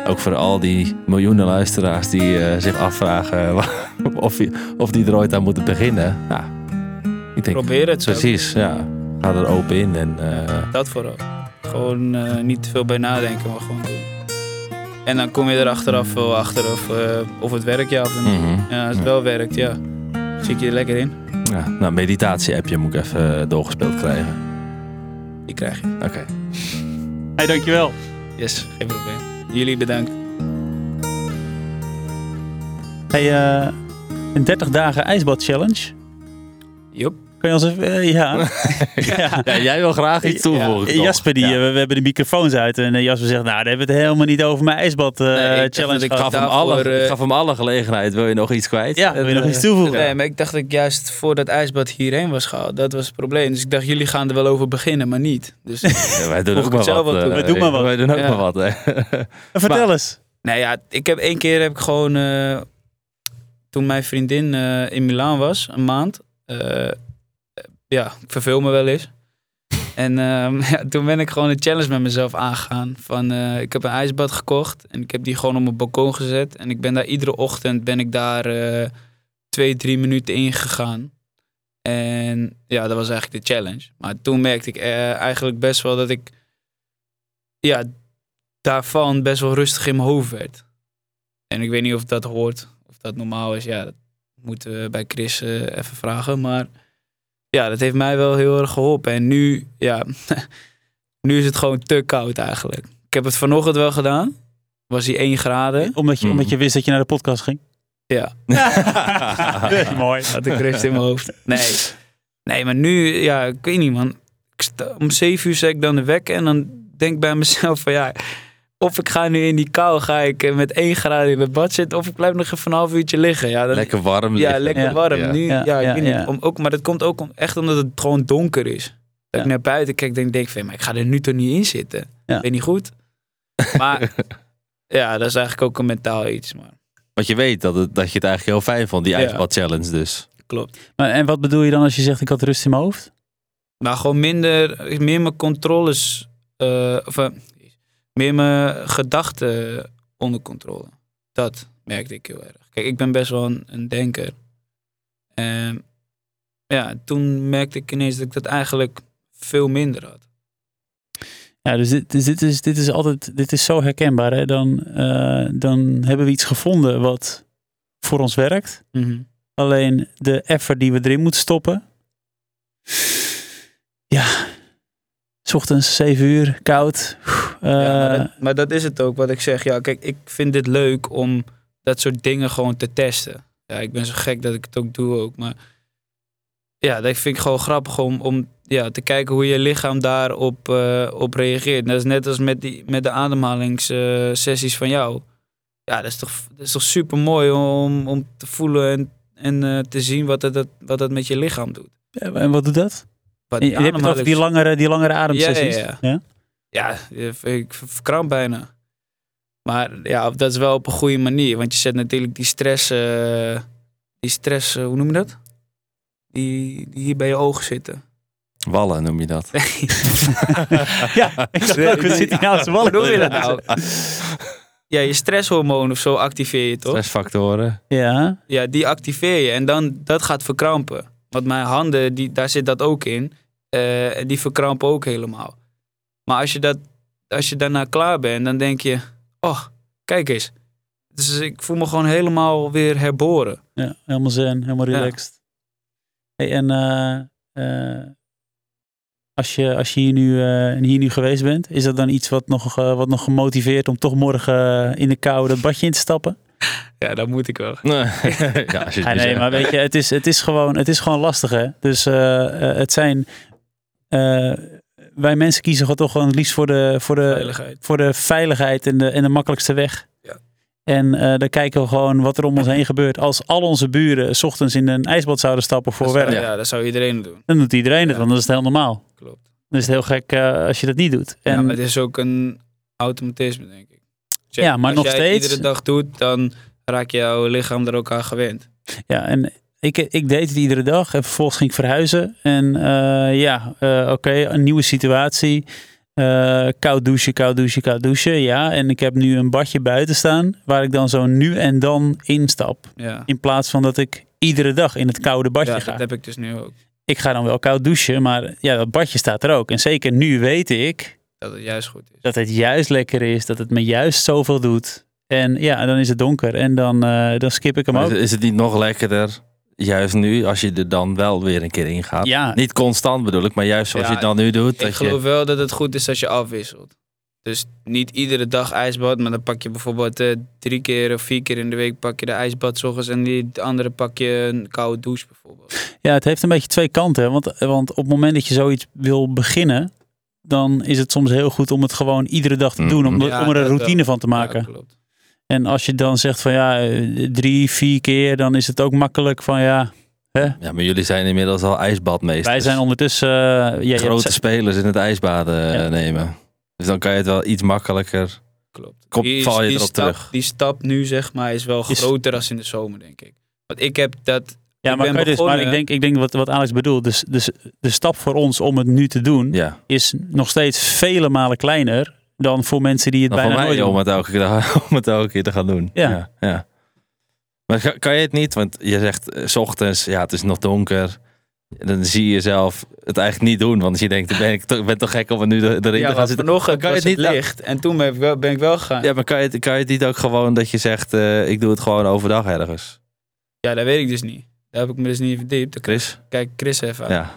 Ook voor al die miljoenen luisteraars die eh, zich afvragen of, je- of die er ooit aan moeten beginnen. Ja, ik denk, Probeer het zo. precies, ja. Ga er open in en... eh, Dat vooral. Gewoon eh, niet te veel bij nadenken, maar gewoon doen. En dan kom je er achteraf wel achter of, eh, of het werkt, ja of niet. mhm. Ja, als het wel werkt, ja. Zit je er lekker in? Ja, nou, meditatie-appje moet ik even eh, doorgespeeld krijgen. Die krijg je. Oké. Hey, dankjewel. Yes, geen probleem. Jullie bedankt. Hey, eh, een 30 dagen ijsbad challenge. Jop. Kan je ons even... eh, ja. ja. Ja, jij wil graag iets toevoegen. Ja? Jasper, die, Ja. eh, we hebben de microfoons uit. En eh, Jasper zegt, nou, daar hebben we het helemaal niet over mijn ijsbad eh, Nee, ik challenge gaf, hem alle, ik gaf hem alle gelegenheid. Wil je nog iets kwijt? Ja, wil je nog iets toevoegen? Nee, maar ik dacht dat ik juist voor dat ijsbad hierheen was gehaald. Dat was het probleem. Dus ik dacht, jullie gaan er wel over beginnen, maar niet. Dus ja, wij doen ook maar zelf wat. wat doen. Wij doen maar wat. Wij doen ook Ja. maar wat. hè. En Vertel eens. Nou ja, ik heb één keer heb ik gewoon eh, toen mijn vriendin eh, in Milaan was, een maand. eh, ja, ik verveel me wel eens. En ehm, ja, toen ben ik gewoon een challenge met mezelf aangegaan. Van, eh, ik heb een ijsbad gekocht en ik heb die gewoon op mijn balkon gezet. En ik ben daar iedere ochtend ben ik daar eh, twee, drie minuten in gegaan. En ja, dat was eigenlijk de challenge. Maar toen merkte ik eh, eigenlijk best wel dat ik ja, daarvan best wel rustig in mijn hoofd werd. En ik weet niet of dat hoort, of dat normaal is. Ja, dat moeten we bij Chris even vragen. Maar ja, dat heeft mij wel heel erg geholpen. En nu, ja, nu is het gewoon te koud eigenlijk. Ik heb het vanochtend wel gedaan. Was hij 1 graden. Omdat je, omdat je wist dat je naar de podcast ging. Ja, Mooi. had ik rust in mijn hoofd. Nee. Nee, maar nu, ja, ik weet niet man. Ik sta, om 7 uur zet ik dan de wekker en dan denk ik bij mezelf van ja... Of ik ga nu in die kou, ga ik eh, met 1 graden in het bad zitten. Of ik blijf nog even een half uurtje liggen. Ja, dan, Lekker warm Ja, liggen. lekker warm. Ja. Nu, ja, Ja, ik ja, weet niet. ja. Om, ook, maar dat komt ook om, echt omdat het gewoon donker is. Dat Ja. ik naar buiten kijk, denk, denk van, maar ik ga er nu toch niet in zitten. Ja. Weet niet goed. Maar ja, dat is eigenlijk ook een mentaal iets. Maar Want je weet dat, het, dat je het eigenlijk heel fijn vond, die Ja. ijsbad challenge dus. klopt. Maar, en wat bedoel je dan als je zegt ik had rust in mijn hoofd? Maar gewoon minder, meer mijn controles, eh, of eh, meer mijn gedachten onder controle. Dat merkte ik heel erg. Kijk, ik ben best wel een, een denker. En ja, toen merkte ik ineens dat ik dat eigenlijk veel minder had. Ja, dus dit, dus dit, is, dit is altijd dit is zo herkenbaar. Hè? Dan, eh, dan hebben we iets gevonden wat voor ons werkt. Alleen de effort die we erin moeten stoppen. Ja, 's ochtends 7 uur, koud. Eh, Ja, maar, dat, maar dat is het ook wat ik zeg. Ja, kijk, ik vind dit leuk om dat soort dingen gewoon te testen. Ja, ik ben zo gek dat ik het ook doe ook. Maar ja, dat vind ik gewoon grappig om, om ja, te kijken hoe je lichaam daarop eh, op reageert. Dat is net als met, die, met de ademhalingssessies van jou. Ja, dat is toch, dat is toch super mooi om, om te voelen en, en eh, te zien wat dat, wat dat met je lichaam doet. en wat doet dat? Wat Je die hebt het over die langere, die langere ademsessies. Ja, ja, Ja, ik verkramp bijna. Maar ja, dat is wel op een goede manier. Want je zet natuurlijk die stress, eh, die stress, eh, hoe noem je dat? Die, die hier bij je ogen zitten. Wallen noem je dat. ja, ik dacht ook, we zitten hier Hoe wallen. noem je dat nou? Ja, je stresshormoon of zo activeer je toch? Stressfactoren. Ja, Ja, die activeer je. En dan, dat gaat verkrampen. Want mijn handen, die, daar zit dat ook in. Eh, die verkrampen ook helemaal. Maar als je, dat, als je daarna klaar bent, dan denk je... Oh, kijk eens. Dus ik voel me gewoon helemaal weer herboren. ja, helemaal zen, helemaal Ja. relaxed. Hey, en eh, eh, als je, als je hier, nu, hier nu geweest bent, is dat dan iets wat nog, wat nog gemotiveerd om toch morgen in de kou dat badje in te stappen? Ja, dat moet ik wel. Nee. ja, als je het Ja, nu nee, maar weet je, het is, het is, gewoon, het is gewoon lastig hè. Dus eh, eh, het zijn, eh, wij mensen kiezen gewoon toch gewoon het liefst voor de, voor de, Veiligheid. voor de veiligheid en de, en de makkelijkste weg. Ja. En eh dan kijken we gewoon wat er om ons heen gebeurt. Als al onze buren 's ochtends in een ijsbad zouden stappen voor Dat werk, Ja, dat zou iedereen doen. dan doet iedereen het, want dan is het heel normaal. Klopt. Dan is het heel gek eh, als je dat niet doet. En ja, maar het is ook een automatisme, denk ik. Als Ja, maar als nog jij steeds- iedere dag doet, dan raak jouw lichaam er ook aan gewend. Ja, en ik, ik deed het iedere dag en vervolgens ging ik verhuizen. En eh, ja, eh, oké, een nieuwe situatie. Eh, koud douchen, koud douchen, koud douchen. Ja, en ik heb nu een badje buiten staan waar ik dan zo nu en dan instap. Ja, In plaats van dat ik iedere dag in het koude badje ja ga. dat heb ik dus nu ook. Ik ga dan wel koud douchen, maar ja, dat badje staat er ook. En zeker nu weet ik Dat het juist goed is. dat het juist lekker is, dat het me juist zoveel doet. En ja, dan is het donker en dan, eh, dan skip ik hem Maar ook. is, is het niet nog lekkerder, juist nu, als je er dan wel weer een keer in gaat? Ja, Niet constant bedoel ik, maar juist zoals Ja, je het dan nu doet. Ik dat geloof je, wel dat het goed is als je afwisselt. Dus niet iedere dag ijsbad, maar dan pak je bijvoorbeeld eh, drie keer of vier keer in de week pak je de ijsbad 's ochtends en die de andere pak je een koude douche bijvoorbeeld. Ja, het heeft een beetje twee kanten. Want, want op het moment dat je zoiets wil beginnen, dan is het soms heel goed om het gewoon iedere dag te Mm. doen. Om, Ja, om er een routine wel. van te maken. Ja, klopt. En als je dan zegt van ja, drie, vier keer, dan is het ook makkelijk van ja. ja, maar jullie zijn inmiddels al ijsbadmeesters. Wij zijn ondertussen. eh, ja, je hebt- grote spelers in het ijsbaden eh, Ja. nemen. Dus dan kan je het wel iets makkelijker. Klopt. Kom- Die- val je die erop stap, terug? Die stap nu zeg maar is wel Is- groter dan in de zomer denk ik. Want ik heb dat Ja, Ik maar, dus, maar ik denk, ik denk wat, wat Alex bedoelt. Dus, dus de stap voor ons om het nu te doen Ja. is nog steeds vele malen kleiner dan voor mensen die het Dan voor bijna nooit mij om doen. het, elke keer, om het elke keer te gaan doen. Ja. ja, ja. Maar kan, kan je het niet? Want je zegt eh, 's ochtends, ja, het is nog donker. Dan zie je jezelf het eigenlijk niet doen. Want je denkt, ben ik toch, ben toch gek om er nu de- erin te Ja, gaan zitten. vanochtend kan je was het het niet- licht. En toen ben ik wel, ben ik wel gegaan. Ja. Ja, maar kan je, het, kan je het niet ook gewoon dat je zegt, eh, ik doe het gewoon overdag ergens? dat weet ik dus niet. Daar heb ik me dus niet verdiept. Chris? kijk Chris even aan. Ja.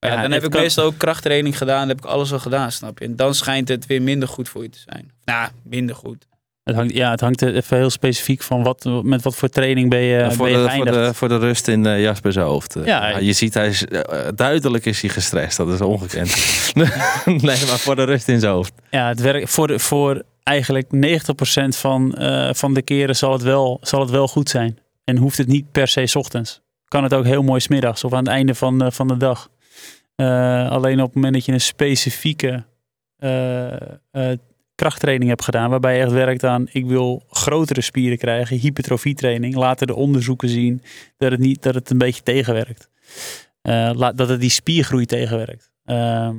Ja, Ja, dan heb ik kan- meestal ook krachttraining gedaan. Dan heb ik alles al gedaan, snap je? En dan schijnt het weer minder goed voor je te zijn. Nou, minder goed. Het hangt, ja, het hangt even heel specifiek van wat, met wat voor training ben je, voor, ben je de, voor, de, voor de rust in eh, Jasper's hoofd. Eh, Ja. je ziet, hij is, eh, duidelijk is hij gestrest. Dat is ongekend. nee, maar voor de rust in zijn hoofd. Ja, het werkt voor, de, voor eigenlijk 90% van, eh, van de keren zal het, wel, zal het wel goed zijn. En hoeft het niet per se 's ochtends. Kan het ook heel mooi 's middags of aan het einde van, van de dag. Eh, alleen op het moment dat je een specifieke eh, eh, krachttraining hebt gedaan, waarbij je echt werkt aan ik wil grotere spieren krijgen, hypertrofietraining, laten de onderzoeken zien dat het, niet, dat het een beetje tegenwerkt. Laat, dat het die spiergroei tegenwerkt. Ehm,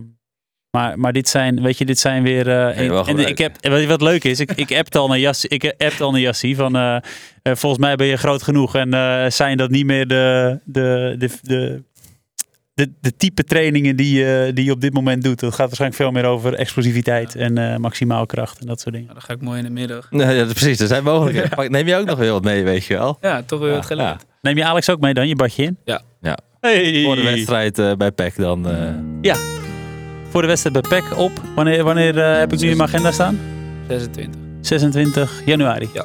maar, maar dit zijn, weet je, dit zijn weer. en, en ik heb, wat, wat leuk is, ik, ik appte al naar Jassie. Ik appte al naar Jassie van. volgens mij ben je groot genoeg en zijn dat niet meer de, de, de, de, de, de type trainingen die, je die je op dit moment doet. Dat gaat waarschijnlijk veel meer over explosiviteit en eh, maximaal kracht en dat soort dingen. Nou, dan ga ik mooi in de middag. Nee, ja, precies, er zijn mogelijkheden. Neem je ook nog weer wat mee, weet je wel? Ja, toch weer Ja, wat geleerd. Neem je Alex ook mee dan, je badje in? Ja. Ja. Hey. Voor de wedstrijd eh, bij PEC dan. eh, Voor de wedstrijd bij PEC op. Wanneer, wanneer eh, heb ik nu in mijn agenda staan? 26. 26 januari. Ja.